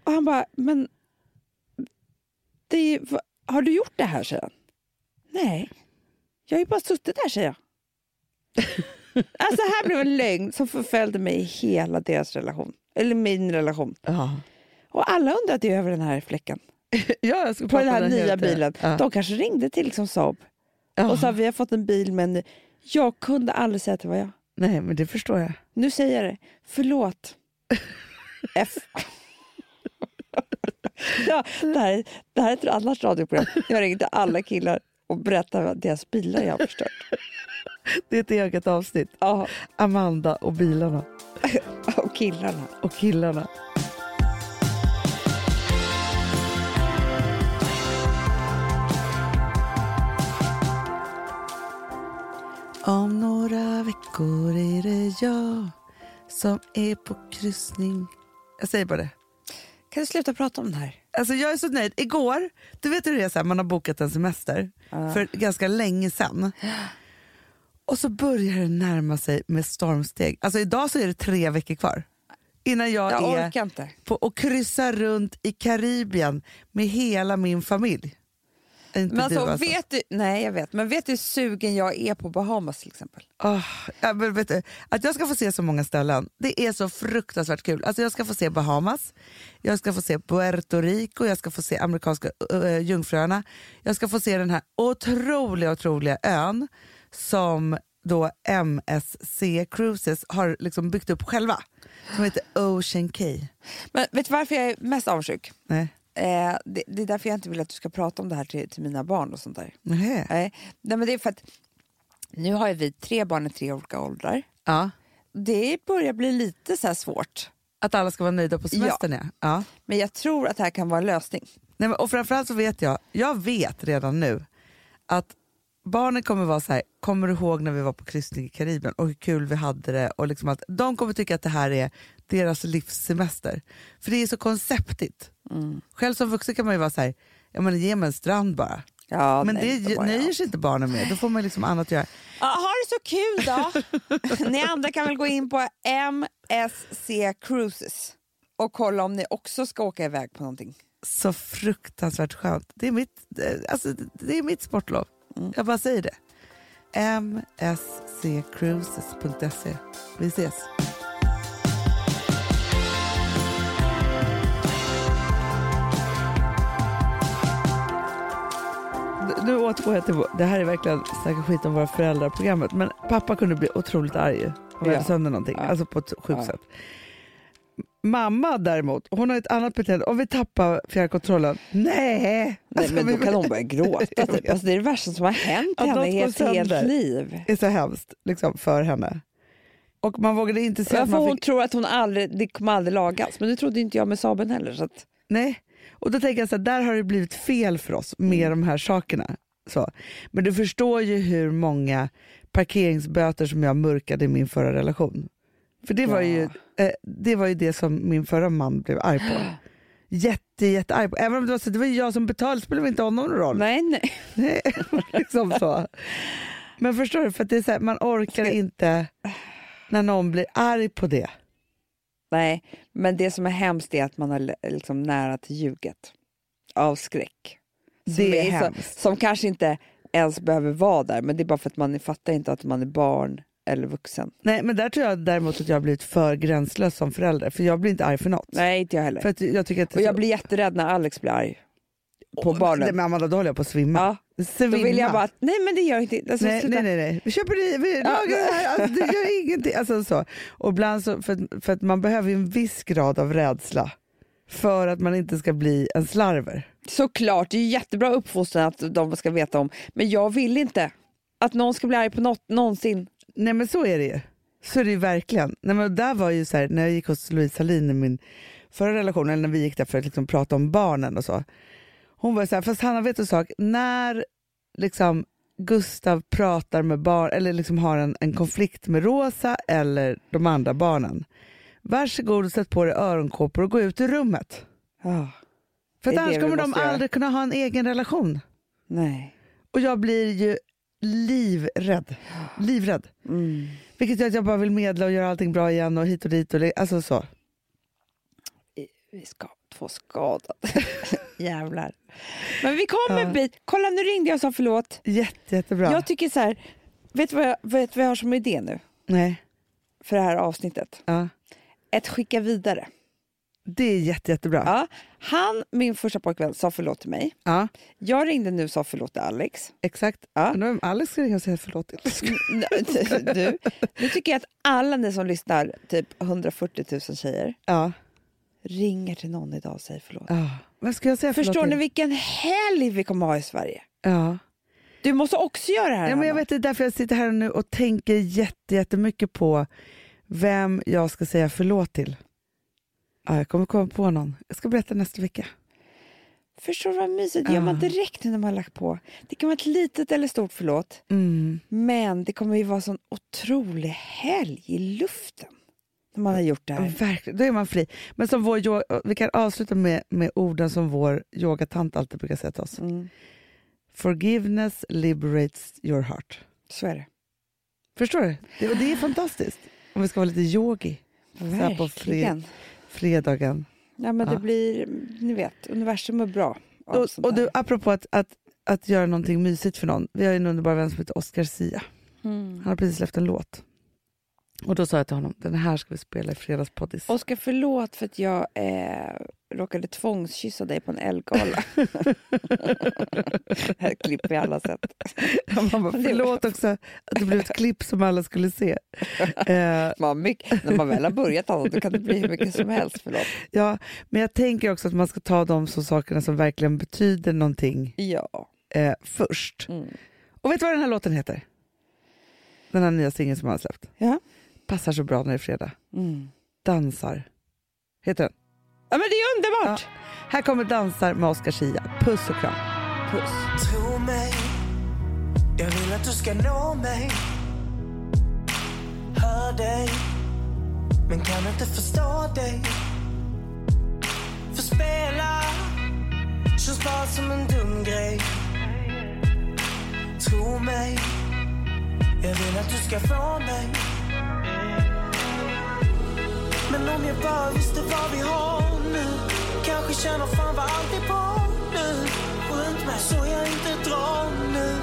Och han bara, men... Det har du gjort det här, säger han. Nej, jag har ju bara suttit där, säger jag. alltså här blev en lögn som förföljde mig i hela deras relation. Eller min relation.
Ja.
Och alla undrade ju över den här fläcken.
Ja,
På den här nya bilen.
Ja.
De kanske ringde till liksom Saab
Ja.
och sa vi har fått en bil men jag kunde aldrig säga att det var jag.
Nej, men det förstår jag.
Nu säger jag det. Förlåt. F. ja, det, här, är- det här är ett annat radioprogram. Jag ringde alla killar och berättade vad deras bilar jag har förstört.
Det är ett eget avsnitt.
Ja,
Amanda och bilarna.
och killarna.
Och killarna. Om några veckor är det jag som är på kryssning. Jag säger bara det.
Kan du sluta prata om det här?
Alltså jag är så nöjd. Igår, du vet hur det är, så här, man har bokat en semester för ganska länge sedan. Och så börjar det närma sig med stormsteg. Alltså idag så är det tre veckor kvar. Innan jag,
Jag
är på och kryssar runt i Karibien med hela min familj. Inte
Men
du
alltså,
alltså.
vet du, nej jag vet, men vet du hur sugen jag är på Bahamas till exempel?
Åh, ja, men vet du, att jag ska få se så många ställen, det är så fruktansvärt kul. Alltså jag ska få se Bahamas, jag ska få se Puerto Rico, jag ska få se amerikanska uh, jungfruöarna. Jag ska få se den här otroliga, otroliga ön som då MSC Cruises har liksom byggt upp själva. Som heter Ocean Key.
Men vet du varför jag är mest avundsjuk?
Nej.
Eh, det, det är därför jag inte vill att du ska prata om det här till, till mina barn och sånt där.
Nej.
Nej, nej men det är för att nu har ju vi tre barn i tre olika åldrar.
Ja.
Det börjar bli lite så svårt.
Att alla ska vara nöjda på semestern ja. ja.
Men jag tror att det här kan vara en lösning.
Nej, men, och framförallt så vet jag, jag vet redan nu att barnen kommer vara så här, kommer du ihåg när vi var på kryssning i Karibien och hur kul vi hade det? Och liksom att, de kommer tycka att det här är deras livssemester. För det är så konceptigt.
Mm.
Själv som vuxen kan man ju vara så här, ja men ge mig en strand bara.
Ja,
men
nej,
det nöjer sig inte barnen med, då får man liksom annat att göra.
Ja, ha det så kul då! ni andra kan väl gå in på MSC Cruises och kolla om ni också ska åka iväg på någonting.
Så fruktansvärt skönt. Det är mitt, eh, alltså, det är mitt sportlov. Jag bara säger det. msccruises.se. Vi ses. Nu återgår jag till, det här är verkligen snacka skit om våra föräldrar-programmet, men pappa kunde bli otroligt arg om jag
Ja.
hade sönder någonting,
Ja.
alltså på ett sjukt
Ja.
sätt. Mamma däremot, hon har ett annat beteende. Om vi tappar fjärrkontrollen, nej!
Nej,
Alltså,
men då
vi-
kan hon börja gråta. Typ. Alltså, det är det värsta som har hänt
Att
henne i
går
helt, liv.
är så hemskt liksom, för henne. Och man vågade inte säga att
Varför
man
hon
fick...
tror att hon aldrig, det kommer aldrig lagas. Men det trodde inte jag med Saben heller. Så att,
Nej. Och då tänker jag så här, där har det blivit fel för oss med de här sakerna. Så. Men du förstår ju hur många parkeringsböter som jag mörkade i min förra relation. För det var,
Ja.
ju, eh, det var ju det som min förra man blev arg på. Jätte, jätte arg på. Även om det var, så, det var jag som betalade, det spelade inte honom någon roll.
nej, nej.
Nej, liksom så. Men förstår du, för att det är så här, man orkar inte när någon blir arg på det.
nej, men det som är hemskt är att man är liksom nära till ljuget. Av skräck. Som
Det är
så-
hemskt.
Som kanske inte ens behöver vara där, men det är bara för att man fattar inte att man är barn eller vuxen.
Nej, men där tror jag däremot att jag har blivit för gränslös som förälder, för jag blir inte arg för något.
Nej, inte jag heller.
För att jag tycker att det
och
är
jag
så-
blir jätterädd när Alex blir arg. På
Åh,
barnen.
Nej, men Amanda, då håller jag på att svimma.
Ja,
Svimma.
då vill jag bara, nej men det gör inte. Alltså,
Nej, nej, nej, nej. Vi köper det, vi lagar det här, alltså, det gör ingenting. Alltså, så. Och ibland så, för, att- för att man behöver en viss grad av rädsla för att man inte ska bli en slarver.
Såklart, det är jättebra uppfostran att de ska veta om. Men jag vill inte att någon ska bli arg på något någonsin.
Nej men så är det ju. Så är det ju verkligen. Nej, men där var ju så här, när jag gick hos Louise Hallin i min förra relation, eller när vi gick där för att liksom prata om barnen och så. Hon var så här, fast Hanna vet du en sak, när liksom Gustav pratar med barn, eller liksom har en, en konflikt med Rosa eller de andra barnen, varsågod och sätt på dig öronkåpor och gå ut ur rummet.
Ah,
För annars kommer de
måste göra.
aldrig kunna ha en egen relation.
nej.
Och jag blir ju livrädd. Livrädd.
Mm.
Vilket gör att jag bara vill medla och göra allting bra igen och hit och dit. Och alltså så.
Vi ska få skadade. Jävlar. Men vi kommer
Ja.
en bit. Kolla nu ringde jag och sa förlåt.
Jätte, jättebra.
Jag tycker så här, vet du vad jag, vet du vad jag har som idé nu?
Nej.
För det här avsnittet.
Ja.
Ett skicka vidare.
Det är jätte, jättebra.
Ja, han, min första pojkvän, sa förlåt till mig.
Ja,
Jag ringde nu och sa förlåt till Alex.
exakt.
Ja.
Vem Alex ska ringa och säga förlåt till.
du, nu tycker jag att alla ni som lyssnar, typ 140 000 tjejer,
Ja.
ringer till någon idag och säger förlåt.
ja. Vad ska jag säga
Förstår ni
till?
vilken helg vi kommer ha i Sverige?
Ja.
Du måste också göra det här.
ja, men jag vet det är därför jag sitter här nu och tänker jätte, jättemycket på vem jag ska säga förlåt till. Ja, jag kommer komma på någon. Jag ska berätta nästa vecka.
Förstår du vad mysigt? Det gör man direkt när man har lagt på. Det kan vara ett litet eller stort förlåt.
Mm.
Men det kommer ju vara sån otrolig helg i luften. När man har gjort det här.
verkligen, då är man fri. Men som vår, vi kan avsluta med, med orden som vår yogatant alltid brukar säga till oss.
Mm,
Forgiveness liberates your heart.
så är det.
Förstår du? Det, och det är fantastiskt. Om vi ska vara lite yogi här på
Verkligen.
Fredagen.
Ja, men
Ja.
det blir, ni vet, universum är bra.
Och, och du, apropå att, att, att göra någonting mysigt för någon. Vi har en underbar vän som heter Oscar Sia.
Mm.
Han har precis släppt en låt. Och då sa jag till honom, den här ska vi spela i fredagspoddis.
Oskar, förlåt för att jag eh, råkade tvångskyssa dig på en Elgala. det här klipper vi alla sett.
Bara, förlåt också att det blev ett klipp som alla skulle se. Eh,
Man mycket, när man väl har börjat Anna, då kan det bli hur mycket som helst. Förlåt.
ja, men jag tänker också att man ska ta de så sakerna som verkligen betyder någonting
Ja.
eh, först.
Mm.
Och vet du vad den här låten heter? Den här nya singeln som han har släppt.
Ja.
Passar så bra när det är fredag.
Mm.
Dansar. Heter den.
ja, men det är underbart!
Här kommer Dansar med Oscar Sia. Puss och kram.
Puss.
Tro mig, Jag vill att du ska nå mig Hör dig Men kan inte förstå dig För spela Känns bara som en dum grej Tro mig Jag vill att du ska få mig men om jag bara visste vad vi har nu Kanske känner fan vad allt är på nu. Runt mig så jag inte drar nu.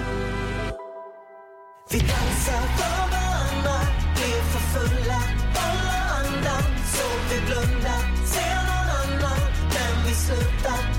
Vi dansar för varandra Blir för fulla alla andan Så vi blundar Ser någon annan. Men vi slutar